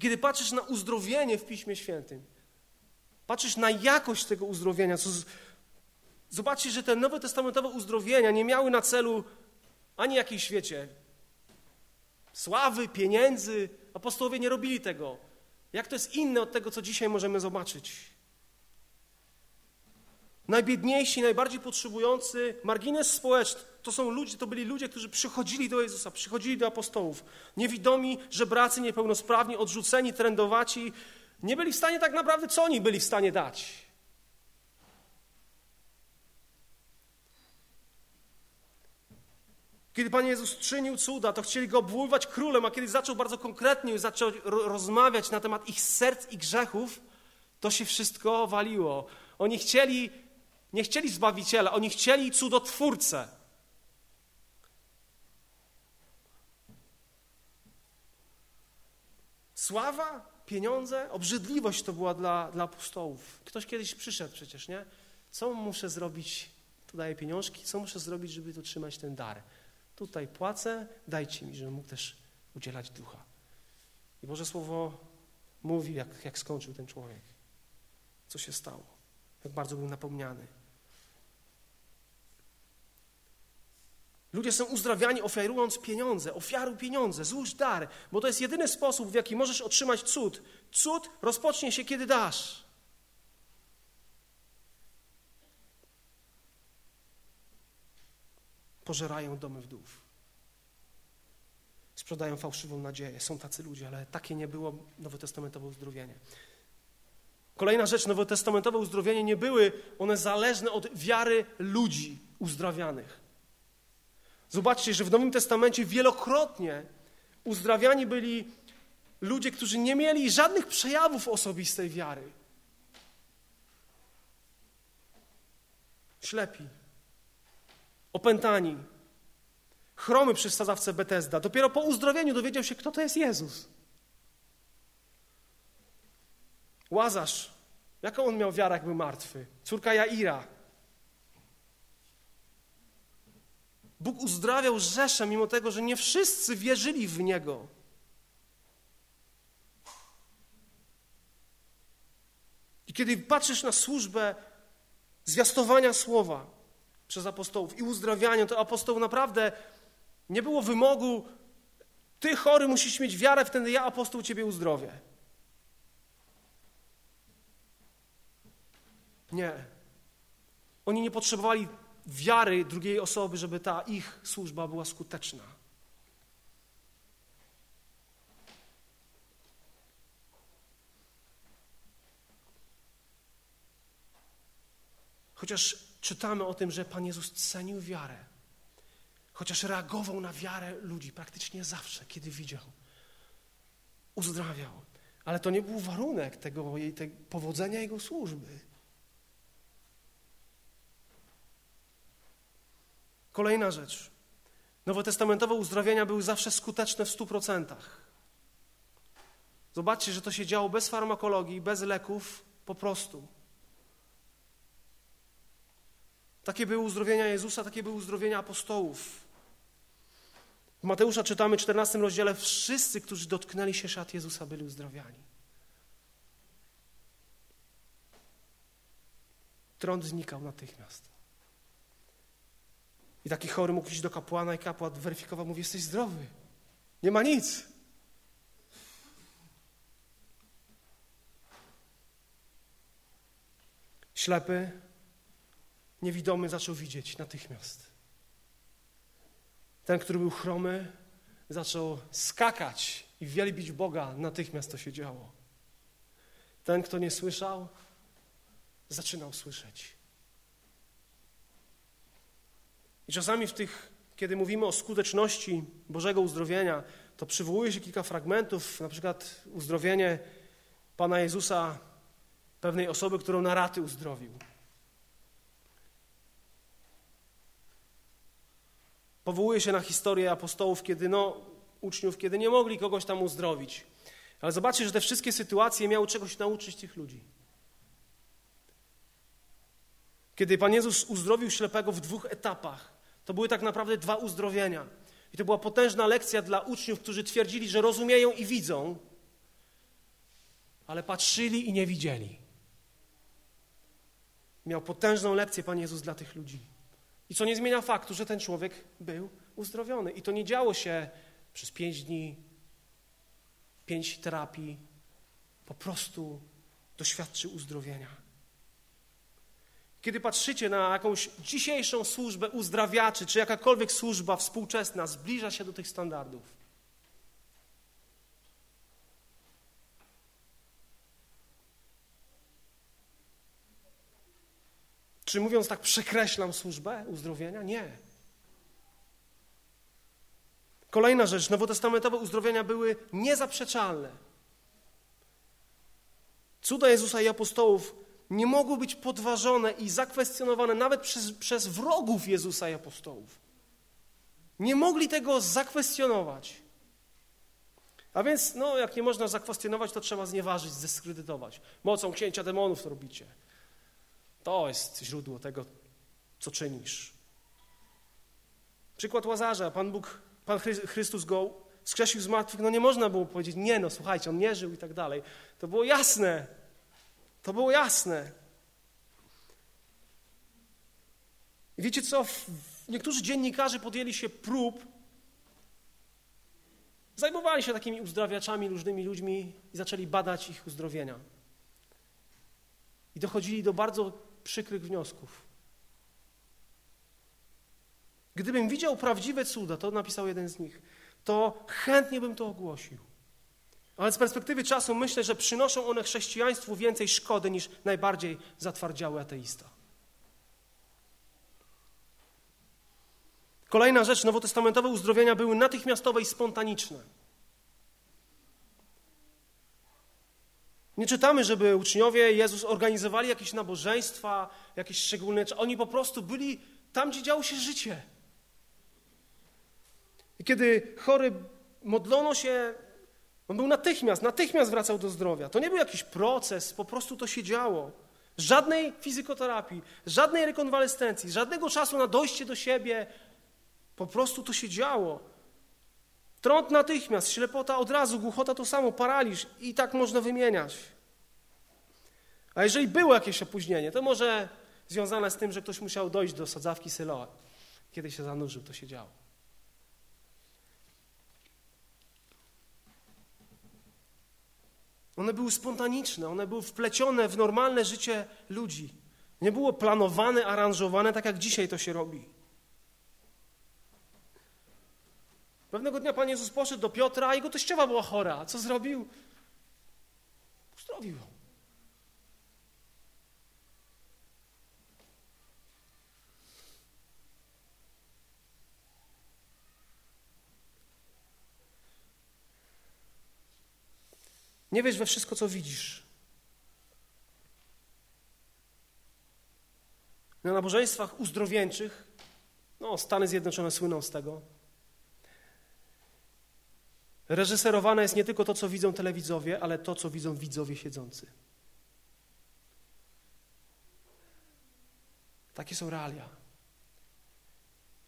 Kiedy patrzysz na uzdrowienie w Piśmie Świętym, patrzysz na jakość tego uzdrowienia, co z... zobaczysz, że te nowotestamentowe uzdrowienia nie miały na celu ani jakiejś, świecie sławy, pieniędzy. Apostołowie nie robili tego. Jak to jest inne od tego, co dzisiaj możemy zobaczyć? Najbiedniejsi, najbardziej potrzebujący, margines społeczny, to są ludzie, to byli ludzie, którzy przychodzili do Jezusa, przychodzili do apostołów. Niewidomi, żebracy, niepełnosprawni, odrzuceni, trędowaci. Nie byli w stanie tak naprawdę, co oni byli w stanie dać? Kiedy Pan Jezus czynił cuda, to chcieli Go obwoływać królem, a kiedy zaczął bardzo konkretnie zaczął rozmawiać na temat ich serc i grzechów, to się wszystko waliło. Oni chcieli, nie chcieli Zbawiciela, oni chcieli cudotwórcę. Sława, pieniądze, obrzydliwość to była dla, dla apostołów. Ktoś kiedyś przyszedł przecież, nie? Co muszę zrobić? Tu daję pieniążki, co muszę zrobić, żeby tu trzymać ten dar? Tutaj płacę, dajcie mi, żebym mógł też udzielać ducha. I Boże Słowo mówi, jak, jak skończył ten człowiek. Co się stało. Jak bardzo był napomniany. Ludzie są uzdrawiani ofiarując pieniądze. Ofiaruj pieniądze, złóż dar, bo to jest jedyny sposób, w jaki możesz otrzymać cud. Cud rozpocznie się, kiedy dasz. Pożerają domy wdów. Sprzedają fałszywą nadzieję. Są tacy ludzie, ale takie nie było nowotestamentowe uzdrowienie. Kolejna rzecz, nowotestamentowe uzdrowienie nie były one zależne od wiary ludzi uzdrawianych. Zobaczcie, że w Nowym Testamencie wielokrotnie uzdrawiani byli ludzie, którzy nie mieli żadnych przejawów osobistej wiary. Ślepi, opętani, chromy przy sadzawce Betesda. Dopiero po uzdrowieniu dowiedział się, kto to jest Jezus. Łazarz, jaką on miał wiarę, jak był martwy? Córka Jaira. Bóg uzdrawiał Rzeszę, mimo tego, że nie wszyscy wierzyli w Niego. I kiedy patrzysz na służbę zwiastowania słowa przez apostołów i uzdrawiania, to apostoł naprawdę nie było wymogu, ty chory musisz mieć wiarę, wtedy ja apostoł ciebie uzdrowię. Nie. Oni nie potrzebowali wiary drugiej osoby, żeby ta ich służba była skuteczna. Chociaż czytamy o tym, że Pan Jezus cenił wiarę, chociaż reagował na wiarę ludzi praktycznie zawsze, kiedy widział, uzdrawiał, ale to nie był warunek tego, powodzenia Jego służby. Kolejna rzecz. Nowotestamentowe uzdrawienia były zawsze skuteczne w stu procentach. Zobaczcie, że to się działo bez farmakologii, bez leków, po prostu. Takie były uzdrowienia Jezusa, takie były uzdrowienia apostołów. W Mateusza czytamy w 14 rozdziale, wszyscy, którzy dotknęli się szat Jezusa, byli uzdrawiani. Trąd znikał natychmiast. I taki chory mógł iść do kapłana i kapłan weryfikował, mówi, jesteś zdrowy. Nie ma nic. Ślepy, niewidomy zaczął widzieć natychmiast. Ten, który był chromy, zaczął skakać i wielbić Boga. Natychmiast to się działo. Ten, kto nie słyszał, zaczynał słyszeć. I czasami w tych, kiedy mówimy o skuteczności Bożego uzdrowienia, to przywołuje się kilka fragmentów, na przykład uzdrowienie Pana Jezusa pewnej osoby, którą na raty uzdrowił. Powołuje się na historię apostołów, kiedy no, uczniów, kiedy nie mogli kogoś tam uzdrowić. Ale zobaczcie, że te wszystkie sytuacje miały czegoś nauczyć tych ludzi. Kiedy Pan Jezus uzdrowił ślepego w dwóch etapach, to były tak naprawdę dwa uzdrowienia. I to była potężna lekcja dla uczniów, którzy twierdzili, że rozumieją i widzą, ale patrzyli i nie widzieli. Miał potężną lekcję Pan Jezus dla tych ludzi. I co nie zmienia faktu, że ten człowiek był uzdrowiony. I to nie działo się przez pięć dni, pięć terapii. Po prostu doświadczył uzdrowienia. Kiedy patrzycie na jakąś dzisiejszą służbę uzdrawiaczy, czy jakakolwiek służba współczesna zbliża się do tych standardów. Czy mówiąc tak, przekreślam służbę uzdrowienia? Nie. Kolejna rzecz, nowotestamentowe uzdrowienia były niezaprzeczalne. Cuda Jezusa i apostołów nie mogły być podważone i zakwestionowane nawet przez, przez wrogów Jezusa i apostołów. Nie mogli tego zakwestionować. A więc, no, jak nie można zakwestionować, to trzeba znieważyć, zdyskredytować. Mocą księcia demonów to robicie. To jest źródło tego, co czynisz. Przykład Łazarza. Pan Bóg, Pan Chrystus go skrzesił z martwych. No nie można było powiedzieć, nie no, słuchajcie, on nie żył i tak dalej. To było jasne. To było jasne. I wiecie co? niektórzy dziennikarze podjęli się prób, zajmowali się takimi uzdrawiaczami, różnymi ludźmi i zaczęli badać ich uzdrowienia. I dochodzili do bardzo przykrych wniosków. Gdybym widział prawdziwe cuda, to napisał jeden z nich, to chętnie bym to ogłosił. Ale z perspektywy czasu myślę, że przynoszą one chrześcijaństwu więcej szkody niż najbardziej zatwardziały ateista. Kolejna rzecz, nowotestamentowe uzdrowienia były natychmiastowe i spontaniczne. Nie czytamy, żeby uczniowie Jezus organizowali jakieś nabożeństwa, jakieś szczególne. Oni po prostu byli tam, gdzie działo się życie. I kiedy chory modlono się, on był natychmiast, natychmiast wracał do zdrowia. To nie był jakiś proces, po prostu to się działo. Żadnej fizykoterapii, żadnej rekonwalescencji, żadnego czasu na dojście do siebie. Po prostu to się działo. Trąd natychmiast, ślepota od razu, głuchota to samo, paraliż i tak można wymieniać. A jeżeli było jakieś opóźnienie, to może związane z tym, że ktoś musiał dojść do sadzawki Syloa. Kiedy się zanurzył, to się działo. One były spontaniczne, one były wplecione w normalne życie ludzi. Nie było planowane, aranżowane, tak jak dzisiaj to się robi. Pewnego dnia Pan Jezus poszedł do Piotra, a jego teściowa była chora. Co zrobił? Uzdrowił ją. Nie wiesz we wszystko, co widzisz. Na nabożeństwach uzdrowieńczych, no Stany Zjednoczone słyną z tego, reżyserowane jest nie tylko to, co widzą telewidzowie, ale to, co widzą widzowie siedzący. Takie są realia.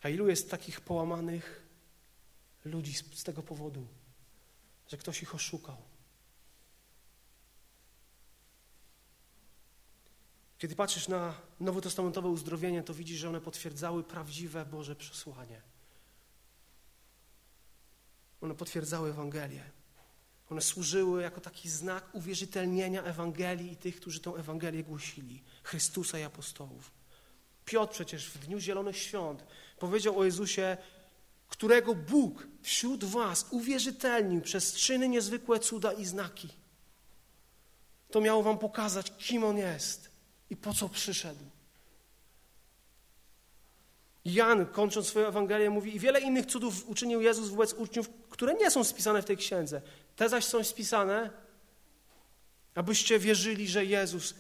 A ilu jest takich połamanych ludzi z, z tego powodu, że ktoś ich oszukał? Kiedy patrzysz na nowotestamentowe uzdrowienie, to widzisz, że one potwierdzały prawdziwe Boże przesłanie. One potwierdzały Ewangelię. One służyły jako taki znak uwierzytelnienia Ewangelii i tych, którzy tę Ewangelię głosili, Chrystusa i apostołów. Piotr przecież w Dniu Zielonych Świąt powiedział o Jezusie, którego Bóg wśród was uwierzytelnił przez czyny niezwykłe cuda i znaki. To miało wam pokazać, kim On jest i po co przyszedł. Jan, kończąc swoją Ewangelię, mówi i wiele innych cudów uczynił Jezus wobec uczniów, które nie są spisane w tej księdze. Te zaś są spisane, abyście wierzyli, że Jezus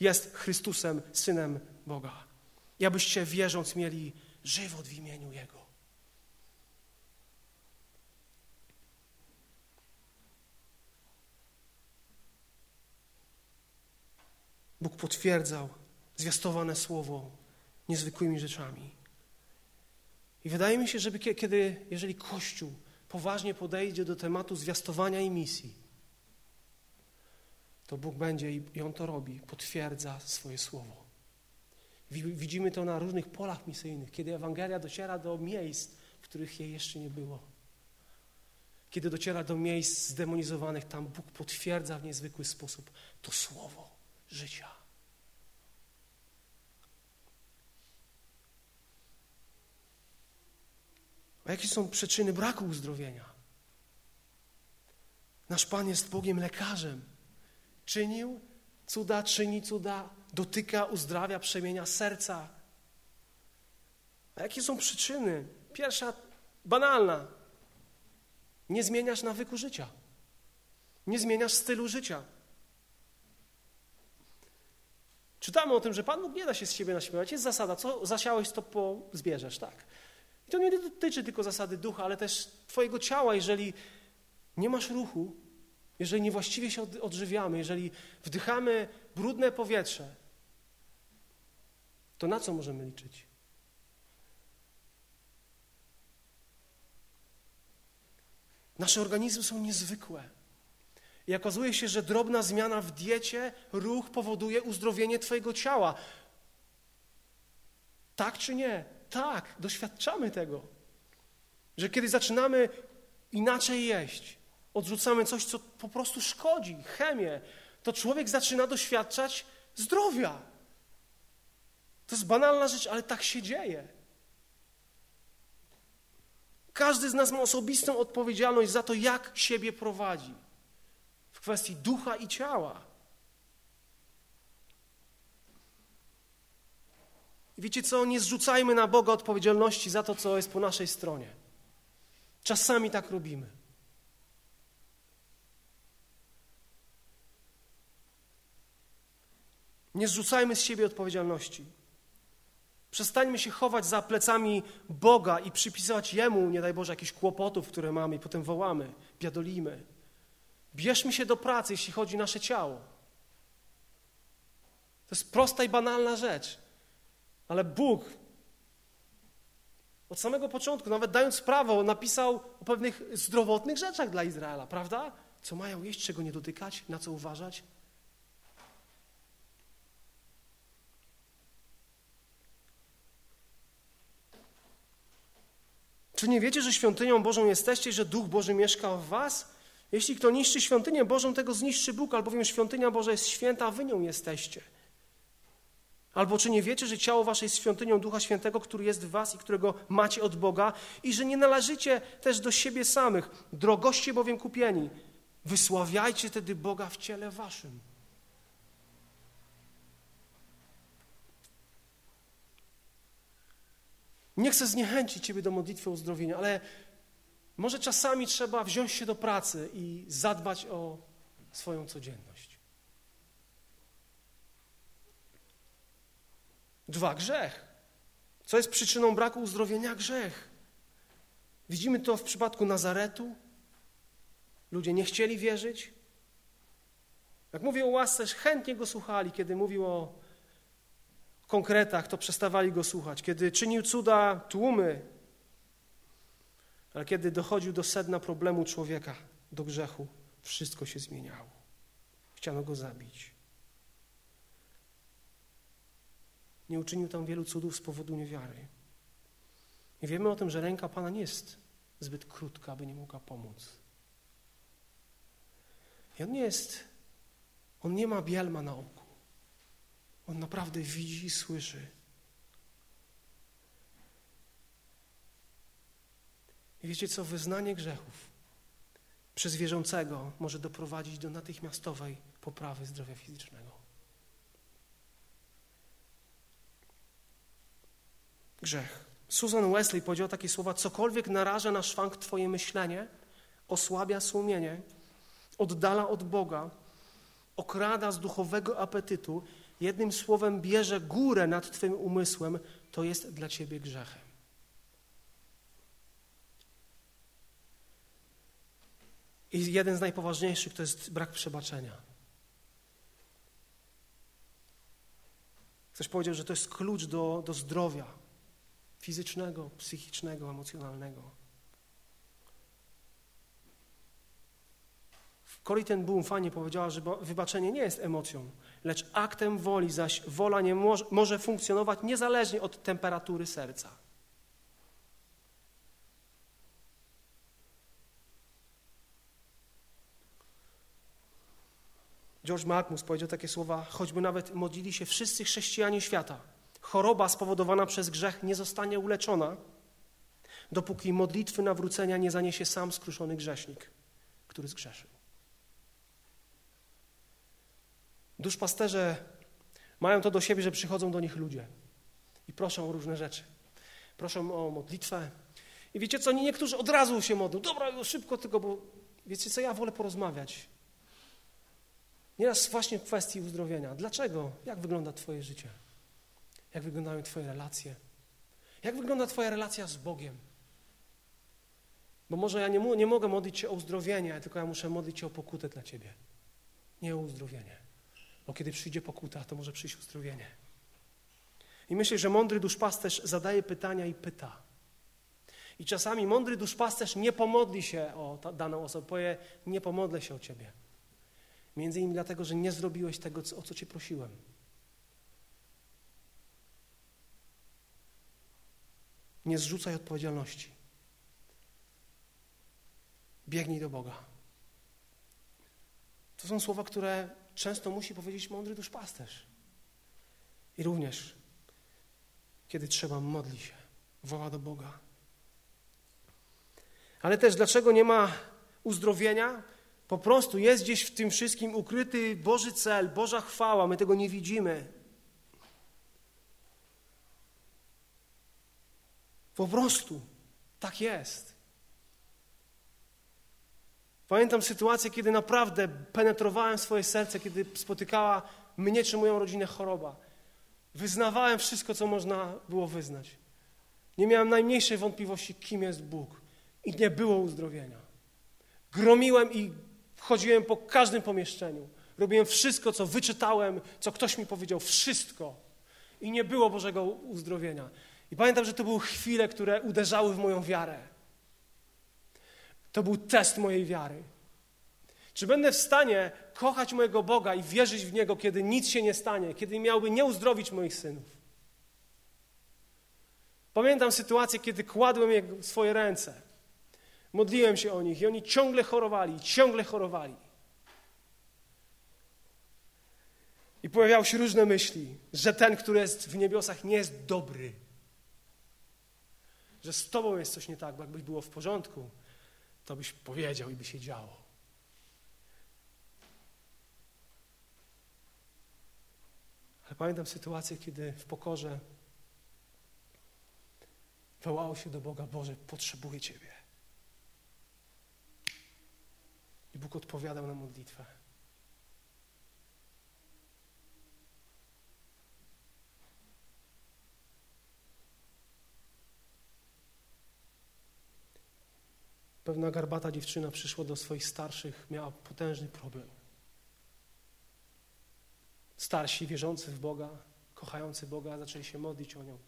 jest Chrystusem, Synem Boga. I abyście wierząc mieli żywot w imieniu Jego. Bóg potwierdzał zwiastowane słowo niezwykłymi rzeczami. I wydaje mi się, że kiedy, jeżeli Kościół poważnie podejdzie do tematu zwiastowania i misji, to Bóg będzie i On to robi, potwierdza swoje słowo. Widzimy to na różnych polach misyjnych, kiedy Ewangelia dociera do miejsc, w których jej jeszcze nie było. Kiedy dociera do miejsc zdemonizowanych, tam Bóg potwierdza w niezwykły sposób to słowo życia. A jakie są przyczyny braku uzdrowienia? Nasz Pan jest Bogiem lekarzem. Czynił cuda, czyni cuda, dotyka, uzdrawia, przemienia serca. A jakie są przyczyny? Pierwsza, banalna. Nie zmieniasz nawyku życia. Nie zmieniasz stylu życia. Czytamy o tym, że Pan Bóg nie da się z siebie naśmiewać. Jest zasada, co zasiałeś, to po zbierzesz, tak? I to nie dotyczy tylko zasady ducha, ale też Twojego ciała. Jeżeli nie masz ruchu, jeżeli niewłaściwie się odżywiamy, jeżeli wdychamy brudne powietrze, to na co możemy liczyć? Nasze organizmy są niezwykłe. I okazuje się, że drobna zmiana w diecie, ruch powoduje uzdrowienie Twojego ciała. Tak czy nie? Tak, doświadczamy tego. Że kiedy zaczynamy inaczej jeść, odrzucamy coś, co po prostu szkodzi, chemię, to człowiek zaczyna doświadczać zdrowia. To jest banalna rzecz, ale tak się dzieje. Każdy z nas ma osobistą odpowiedzialność za to, jak siebie prowadzi kwestii ducha i ciała. Wiecie co? Nie zrzucajmy na Boga odpowiedzialności za to, co jest po naszej stronie. Czasami tak robimy. Nie zrzucajmy z siebie odpowiedzialności. Przestańmy się chować za plecami Boga i przypisywać Jemu, nie daj Boże, jakichś kłopotów, które mamy i potem wołamy, biadolimy. Bierzmy się do pracy, jeśli chodzi o nasze ciało. To jest prosta i banalna rzecz. Ale Bóg od samego początku, nawet dając prawo, napisał o pewnych zdrowotnych rzeczach dla Izraela, prawda? Co mają jeść, czego nie dotykać, na co uważać. Czy nie wiecie, że świątynią Bożą jesteście że Duch Boży mieszka w was? Jeśli kto niszczy świątynię Bożą, tego zniszczy Bóg, albowiem świątynia Boża jest święta, a wy nią jesteście. Albo czy nie wiecie, że ciało wasze jest świątynią Ducha Świętego, który jest w was i którego macie od Boga i że nie należycie też do siebie samych, drogoście bowiem kupieni. Wysławiajcie tedy Boga w ciele waszym. Nie chcę zniechęcić Ciebie do modlitwy o uzdrowienie, ale może czasami trzeba wziąć się do pracy i zadbać o swoją codzienność. Dwa, grzech. Co jest przyczyną braku uzdrowienia? Grzech. Widzimy to w przypadku Nazaretu. Ludzie nie chcieli wierzyć. Jak mówię o łasce, chętnie go słuchali, kiedy mówił o konkretach, to przestawali go słuchać. Kiedy czynił cuda, tłumy. Ale kiedy dochodził do sedna problemu człowieka, do grzechu, wszystko się zmieniało. Chciano go zabić. Nie uczynił tam wielu cudów z powodu niewiary. I wiemy o tym, że ręka Pana nie jest zbyt krótka, aby nie mogła pomóc. I on nie jest, on nie ma bielma na oku. On naprawdę widzi i słyszy. I wiecie co? Wyznanie grzechów przez wierzącego może doprowadzić do natychmiastowej poprawy zdrowia fizycznego. Grzech. Susan Wesley powiedziała takie słowa: cokolwiek naraża na szwank Twoje myślenie, osłabia sumienie, oddala od Boga, okrada z duchowego apetytu jednym słowem bierze górę nad Twoim umysłem, to jest dla Ciebie grzechem. I jeden z najpoważniejszych to jest brak przebaczenia. Ktoś powiedział, że to jest klucz do, do zdrowia fizycznego, psychicznego, emocjonalnego. Corrie ten Boom fajnie powiedziała, że wybaczenie nie jest emocją, lecz aktem woli, zaś wola nie może, może funkcjonować niezależnie od temperatury serca. George Malkmus powiedział takie słowa, choćby nawet modlili się wszyscy chrześcijanie świata, choroba spowodowana przez grzech nie zostanie uleczona, dopóki modlitwy nawrócenia nie zaniesie sam skruszony grzesznik, który zgrzeszył. Duszpasterze mają to do siebie, że przychodzą do nich ludzie i proszą o różne rzeczy. Proszą o modlitwę. I wiecie co, niektórzy od razu się modlą. Dobra, szybko tylko, bo wiecie co, ja wolę porozmawiać. Nieraz właśnie w kwestii uzdrowienia. Dlaczego? Jak wygląda Twoje życie? Jak wyglądają Twoje relacje? Jak wygląda Twoja relacja z Bogiem? Bo może ja nie, nie mogę modlić się o uzdrowienie, tylko ja muszę modlić się o pokutę dla Ciebie. Nie o uzdrowienie. Bo kiedy przyjdzie pokuta, to może przyjść uzdrowienie. I myślę, że mądry duszpasterz zadaje pytania i pyta. I czasami mądry duszpasterz nie pomodli się o daną osobę, powie, nie pomodlę się o ciebie. Między innymi dlatego, że nie zrobiłeś tego, o co cię prosiłem. Nie zrzucaj odpowiedzialności. Biegnij do Boga. To są słowa, które często musi powiedzieć mądry duszpasterz. I również, kiedy trzeba, modli się, woła do Boga. Ale też dlaczego nie ma uzdrowienia? Po prostu jest gdzieś w tym wszystkim ukryty Boży cel, Boża chwała, my tego nie widzimy. Po prostu tak jest. Pamiętam sytuację, kiedy naprawdę penetrowałem swoje serce, kiedy spotykała mnie czy moją rodzinę choroba. Wyznawałem wszystko, co można było wyznać. Nie miałem najmniejszej wątpliwości, kim jest Bóg. I nie było uzdrowienia. Gromiłem i chodziłem po każdym pomieszczeniu. Robiłem wszystko, co wyczytałem, co ktoś mi powiedział, wszystko. I nie było Bożego uzdrowienia. I pamiętam, że to były chwile, które uderzały w moją wiarę. To był test mojej wiary. Czy będę w stanie kochać mojego Boga i wierzyć w Niego, kiedy nic się nie stanie, kiedy miałby nie uzdrowić moich synów? Pamiętam sytuację, kiedy kładłem swoje ręce, modliłem się o nich i oni ciągle chorowali, ciągle chorowali. I pojawiały się różne myśli, że ten, który jest w niebiosach, nie jest dobry że z Tobą jest coś nie tak, bo jakbyś było w porządku, to byś powiedział i by się działo. Ale pamiętam sytuację, kiedy w pokorze wołało się do Boga: Boże, potrzebuję Ciebie. I Bóg odpowiadał na modlitwę. Pewna garbata dziewczyna przyszła do swoich starszych, miała potężny problem. Starsi, wierzący w Boga, kochający Boga, zaczęli się modlić o nią,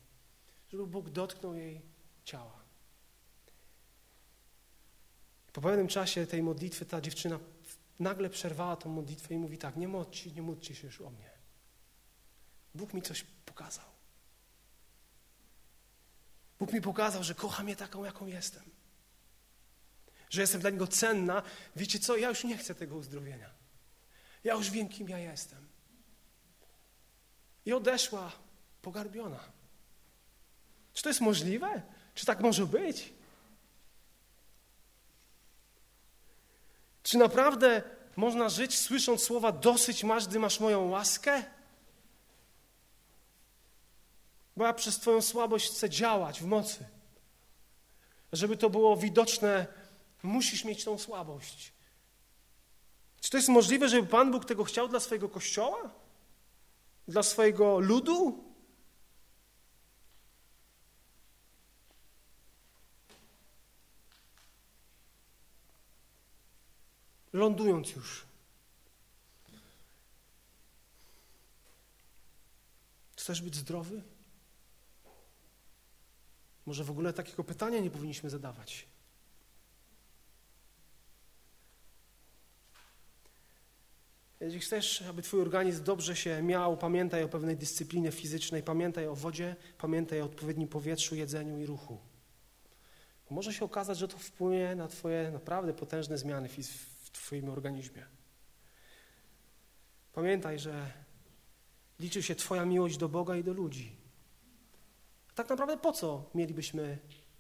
żeby Bóg dotknął jej ciała. Po pewnym czasie tej modlitwy ta dziewczyna nagle przerwała tą modlitwę i mówi tak, nie módlcie, nie módlcie się już o mnie. Bóg mi coś pokazał. Bóg mi pokazał, że kocha mnie taką, jaką jestem że jestem dla Niego cenna, wiecie co, ja już nie chcę tego uzdrowienia. Ja już wiem, kim ja jestem. I odeszła pogarbiona. Czy to jest możliwe? Czy tak może być? Czy naprawdę można żyć słysząc słowa dosyć masz, gdy masz moją łaskę? Bo ja przez Twoją słabość chcę działać w mocy. Żeby to było widoczne Musisz mieć tą słabość. Czy to jest możliwe, żeby Pan Bóg tego chciał dla swojego kościoła? Dla swojego ludu? Lądując już. Chcesz być zdrowy? Może w ogóle takiego pytania nie powinniśmy zadawać. Jeśli chcesz, aby Twój organizm dobrze się miał, pamiętaj o pewnej dyscyplinie fizycznej, pamiętaj o wodzie, pamiętaj o odpowiednim powietrzu, jedzeniu i ruchu. Może się okazać, że to wpłynie na Twoje naprawdę potężne zmiany Twoim organizmie. Pamiętaj, że liczy się Twoja miłość do Boga i do ludzi. Tak naprawdę po co mielibyśmy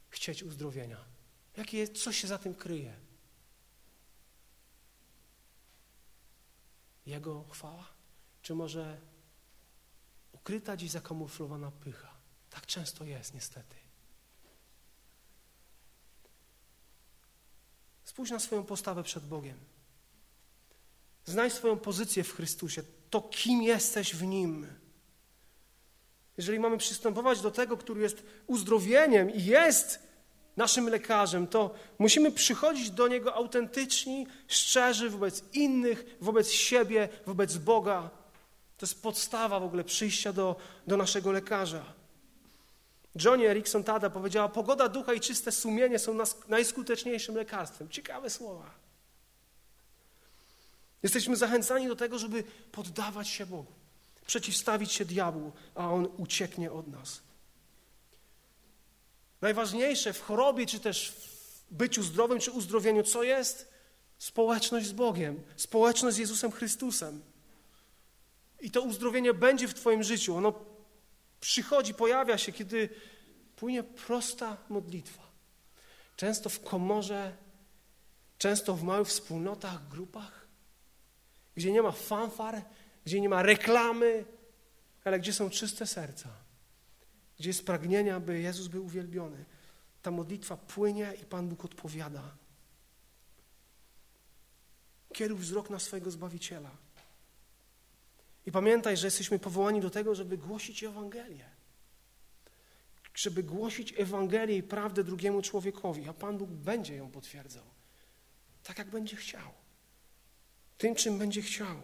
chcieć uzdrowienia? Jakie, co się za tym kryje? Jego chwała? Czy może ukryta dziś zakamuflowana pycha? Tak często jest, niestety. Spójrz na swoją postawę przed Bogiem. Znaj swoją pozycję w Chrystusie, to kim jesteś w Nim. Jeżeli mamy przystępować do tego, który jest uzdrowieniem i jest naszym lekarzem, to musimy przychodzić do Niego autentyczni, szczerzy wobec innych, wobec siebie, wobec Boga. To jest podstawa w ogóle przyjścia do, do naszego lekarza. Johnny Erickson Tada powiedziała, pogoda ducha i czyste sumienie są najskuteczniejszym lekarstwem. Ciekawe słowa. Jesteśmy zachęcani do tego, żeby poddawać się Bogu, przeciwstawić się diabłu, a on ucieknie od nas. Najważniejsze w chorobie, czy też w byciu zdrowym, czy uzdrowieniu, co jest? Społeczność z Bogiem, społeczność z Jezusem Chrystusem. I to uzdrowienie będzie w Twoim życiu. Ono przychodzi, pojawia się, kiedy płynie prosta modlitwa. Często w komorze, często w małych wspólnotach, grupach, gdzie nie ma fanfar, gdzie nie ma reklamy, ale gdzie są czyste serca, gdzie jest pragnienie, aby Jezus był uwielbiony. Ta modlitwa płynie i Pan Bóg odpowiada. Kieruj wzrok na swojego Zbawiciela. I pamiętaj, że jesteśmy powołani do tego, żeby głosić Ewangelię. Żeby głosić Ewangelię i prawdę drugiemu człowiekowi, a Pan Bóg będzie ją potwierdzał. Tak jak będzie chciał. Tym, czym będzie chciał.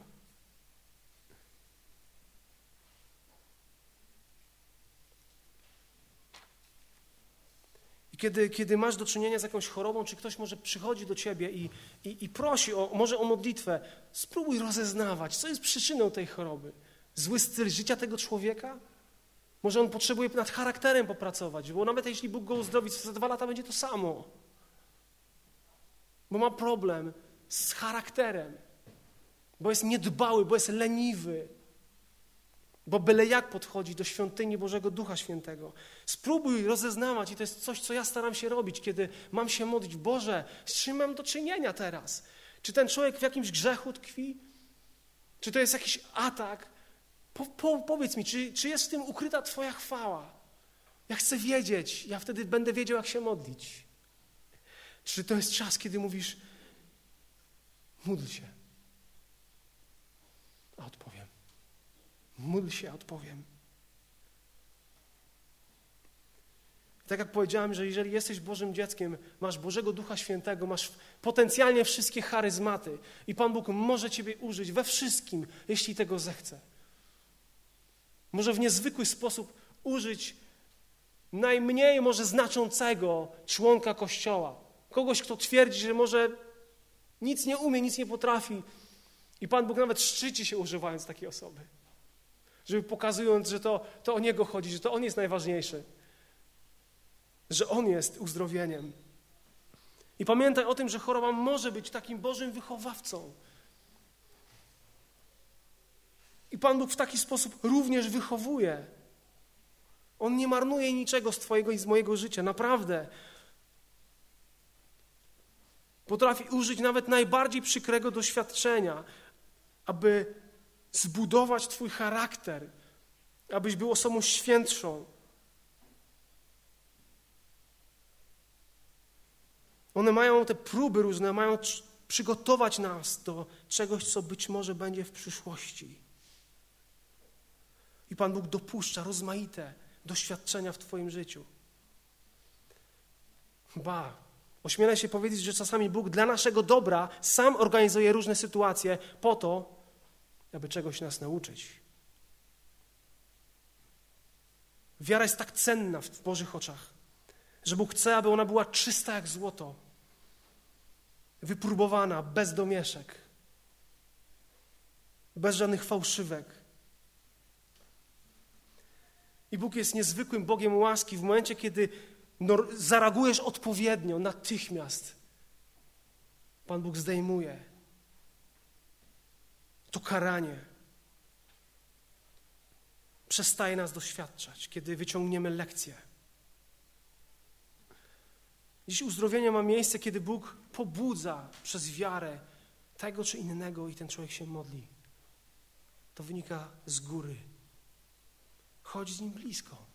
Kiedy, kiedy masz do czynienia z jakąś chorobą, czy ktoś może przychodzi do ciebie i, i, i prosi o, może o modlitwę, spróbuj rozeznawać, co jest przyczyną tej choroby. Zły styl życia tego człowieka? Może on potrzebuje nad charakterem popracować, bo nawet jeśli Bóg go uzdrowi, za dwa lata będzie to samo. Bo ma problem z charakterem, bo jest niedbały, bo jest leniwy, bo byle jak podchodzi do świątyni Bożego Ducha Świętego. Spróbuj rozeznawać, i to jest coś, co ja staram się robić, kiedy mam się modlić. Boże, z czym mam do czynienia teraz? Czy ten człowiek w jakimś grzechu tkwi? Czy to jest jakiś atak? Po, po, powiedz mi, czy, czy jest w tym ukryta Twoja chwała? Ja chcę wiedzieć, ja wtedy będę wiedział, jak się modlić. Czy to jest czas, kiedy mówisz, módl się? A odpowiem. Módl się, odpowiem. Tak jak powiedziałem, że jeżeli jesteś Bożym dzieckiem, masz Bożego Ducha Świętego, masz potencjalnie wszystkie charyzmaty i Pan Bóg może Ciebie użyć we wszystkim, jeśli tego zechce. Może w niezwykły sposób użyć najmniej może znaczącego członka Kościoła. Kogoś, kto twierdzi, że może nic nie umie, nic nie potrafi. I Pan Bóg nawet szczyci się używając takiej osoby żeby pokazując, że to, to o Niego chodzi, że to On jest najważniejszy, że On jest uzdrowieniem. I pamiętaj o tym, że choroba może być takim Bożym wychowawcą. I Pan Bóg w taki sposób również wychowuje. On nie marnuje niczego z Twojego i z mojego życia, naprawdę. Potrafi użyć nawet najbardziej przykrego doświadczenia, aby zbudować Twój charakter, abyś był osobą świętszą. One mają te próby różne, mają przygotować nas do czegoś, co być może będzie w przyszłości. I Pan Bóg dopuszcza rozmaite doświadczenia w Twoim życiu. Ba, ośmielę się powiedzieć, że czasami Bóg dla naszego dobra sam organizuje różne sytuacje po to, aby czegoś nas nauczyć. Wiara jest tak cenna w Bożych oczach, że Bóg chce, aby ona była czysta jak złoto, wypróbowana, bez domieszek, bez żadnych fałszywek. I Bóg jest niezwykłym Bogiem łaski w momencie, kiedy zareagujesz odpowiednio, natychmiast. Pan Bóg zdejmuje to karanie przestaje nas doświadczać, kiedy wyciągniemy lekcję. Dziś uzdrowienie ma miejsce, kiedy Bóg pobudza przez wiarę tego czy innego i ten człowiek się modli. To wynika z góry. Chodź z nim blisko.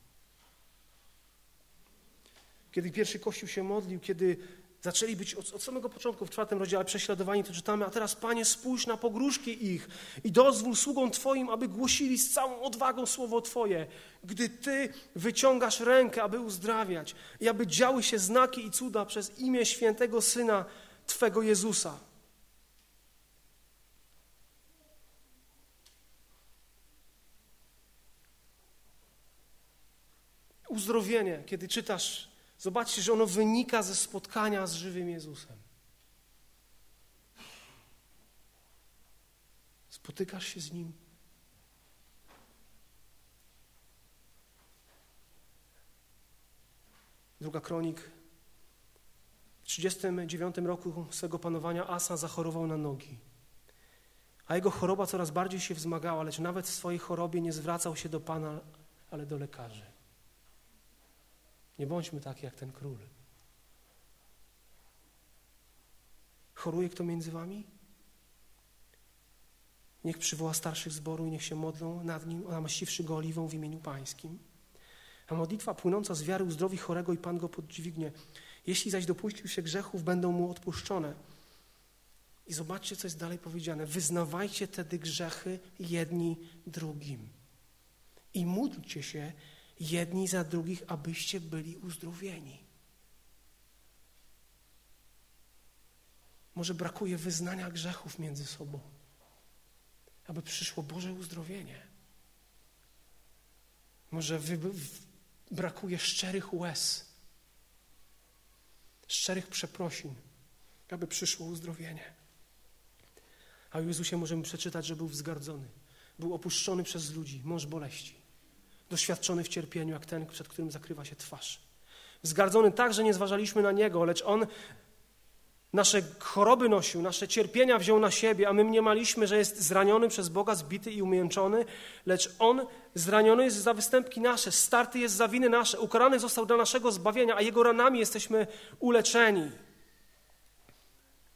Kiedy pierwszy Kościół się modlił, kiedy Zaczęli być od, od, samego początku w czwartym rozdziale prześladowani, to czytamy, a teraz Panie spójrz na pogróżki ich i dozwól sługom Twoim, aby głosili z całą odwagą słowo Twoje, gdy Ty wyciągasz rękę, aby uzdrawiać i aby działy się znaki i cuda przez imię świętego Syna Twego Jezusa. Uzdrowienie, kiedy czytasz Zobaczcie, że ono wynika ze spotkania z żywym Jezusem. Spotykasz się z Nim. Druga kronik. W 39 roku swego panowania Asa zachorował na nogi. A jego choroba coraz bardziej się wzmagała, lecz nawet w swojej chorobie nie zwracał się do Pana, ale do lekarzy. Nie bądźmy tak jak ten król. Choruje kto między wami? Niech przywoła starszych zboru i niech się modlą nad nim, namaściwszy go oliwą w imieniu pańskim. A modlitwa płynąca z wiary uzdrowi chorego i Pan go podźwignie. Jeśli zaś dopuścił się grzechów, będą mu odpuszczone. I zobaczcie, co jest dalej powiedziane. Wyznawajcie tedy grzechy jedni drugim. I módlcie się jedni za drugich, abyście byli uzdrowieni. Może brakuje wyznania grzechów między sobą, aby przyszło Boże uzdrowienie. Może wy, brakuje szczerych łez, szczerych przeprosin, aby przyszło uzdrowienie. A o Jezusie możemy przeczytać, że był wzgardzony, był opuszczony przez ludzi, mąż boleści, doświadczony w cierpieniu, jak ten, przed którym zakrywa się twarz. Wzgardzony tak, że nie zważaliśmy na Niego, lecz On nasze choroby nosił, nasze cierpienia wziął na siebie, a my mniemaliśmy, że jest zraniony przez Boga, zbity i umięczony, lecz On zraniony jest za występki nasze, starty jest za winy nasze, ukarany został dla naszego zbawienia, a Jego ranami jesteśmy uleczeni.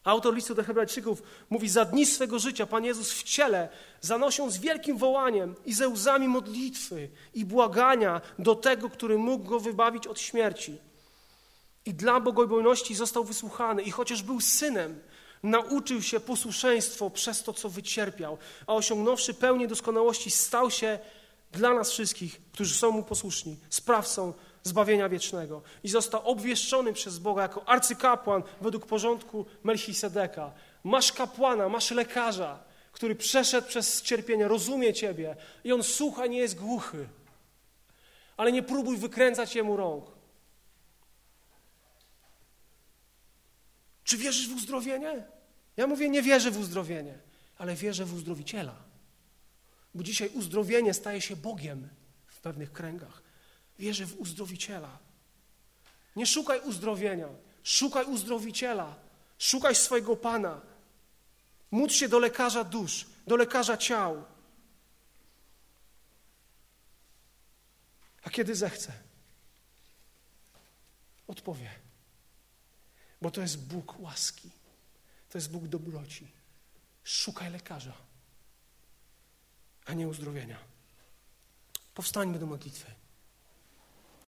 Autor listu do Hebrajczyków mówi: Za dni swego życia Pan Jezus w ciele zanosił z wielkim wołaniem i ze łzami modlitwy i błagania do tego, który mógł go wybawić od śmierci. I dla bogobojności został wysłuchany, i chociaż był synem, nauczył się posłuszeństwo przez to, co wycierpiał, a osiągnąwszy pełnię doskonałości, stał się dla nas wszystkich, którzy są mu posłuszni, sprawcą zbawienia wiecznego. I został obwieszczony przez Boga jako arcykapłan według porządku Melchisedeka. Masz kapłana, masz lekarza, który przeszedł przez cierpienie, rozumie Ciebie i on słucha, nie jest głuchy. Ale nie próbuj wykręcać Jemu rąk. Czy wierzysz w uzdrowienie? Ja mówię, nie wierzę w uzdrowienie, ale wierzę w uzdrowiciela. Bo dzisiaj uzdrowienie staje się Bogiem w pewnych kręgach. Wierzę w uzdrowiciela. Nie szukaj uzdrowienia, szukaj uzdrowiciela. Szukaj swojego Pana. Módl się do lekarza dusz, do lekarza ciał. A kiedy zechce, odpowie. Bo to jest Bóg łaski, to jest Bóg dobroci. Szukaj lekarza, a nie uzdrowienia. Powstańmy do modlitwy.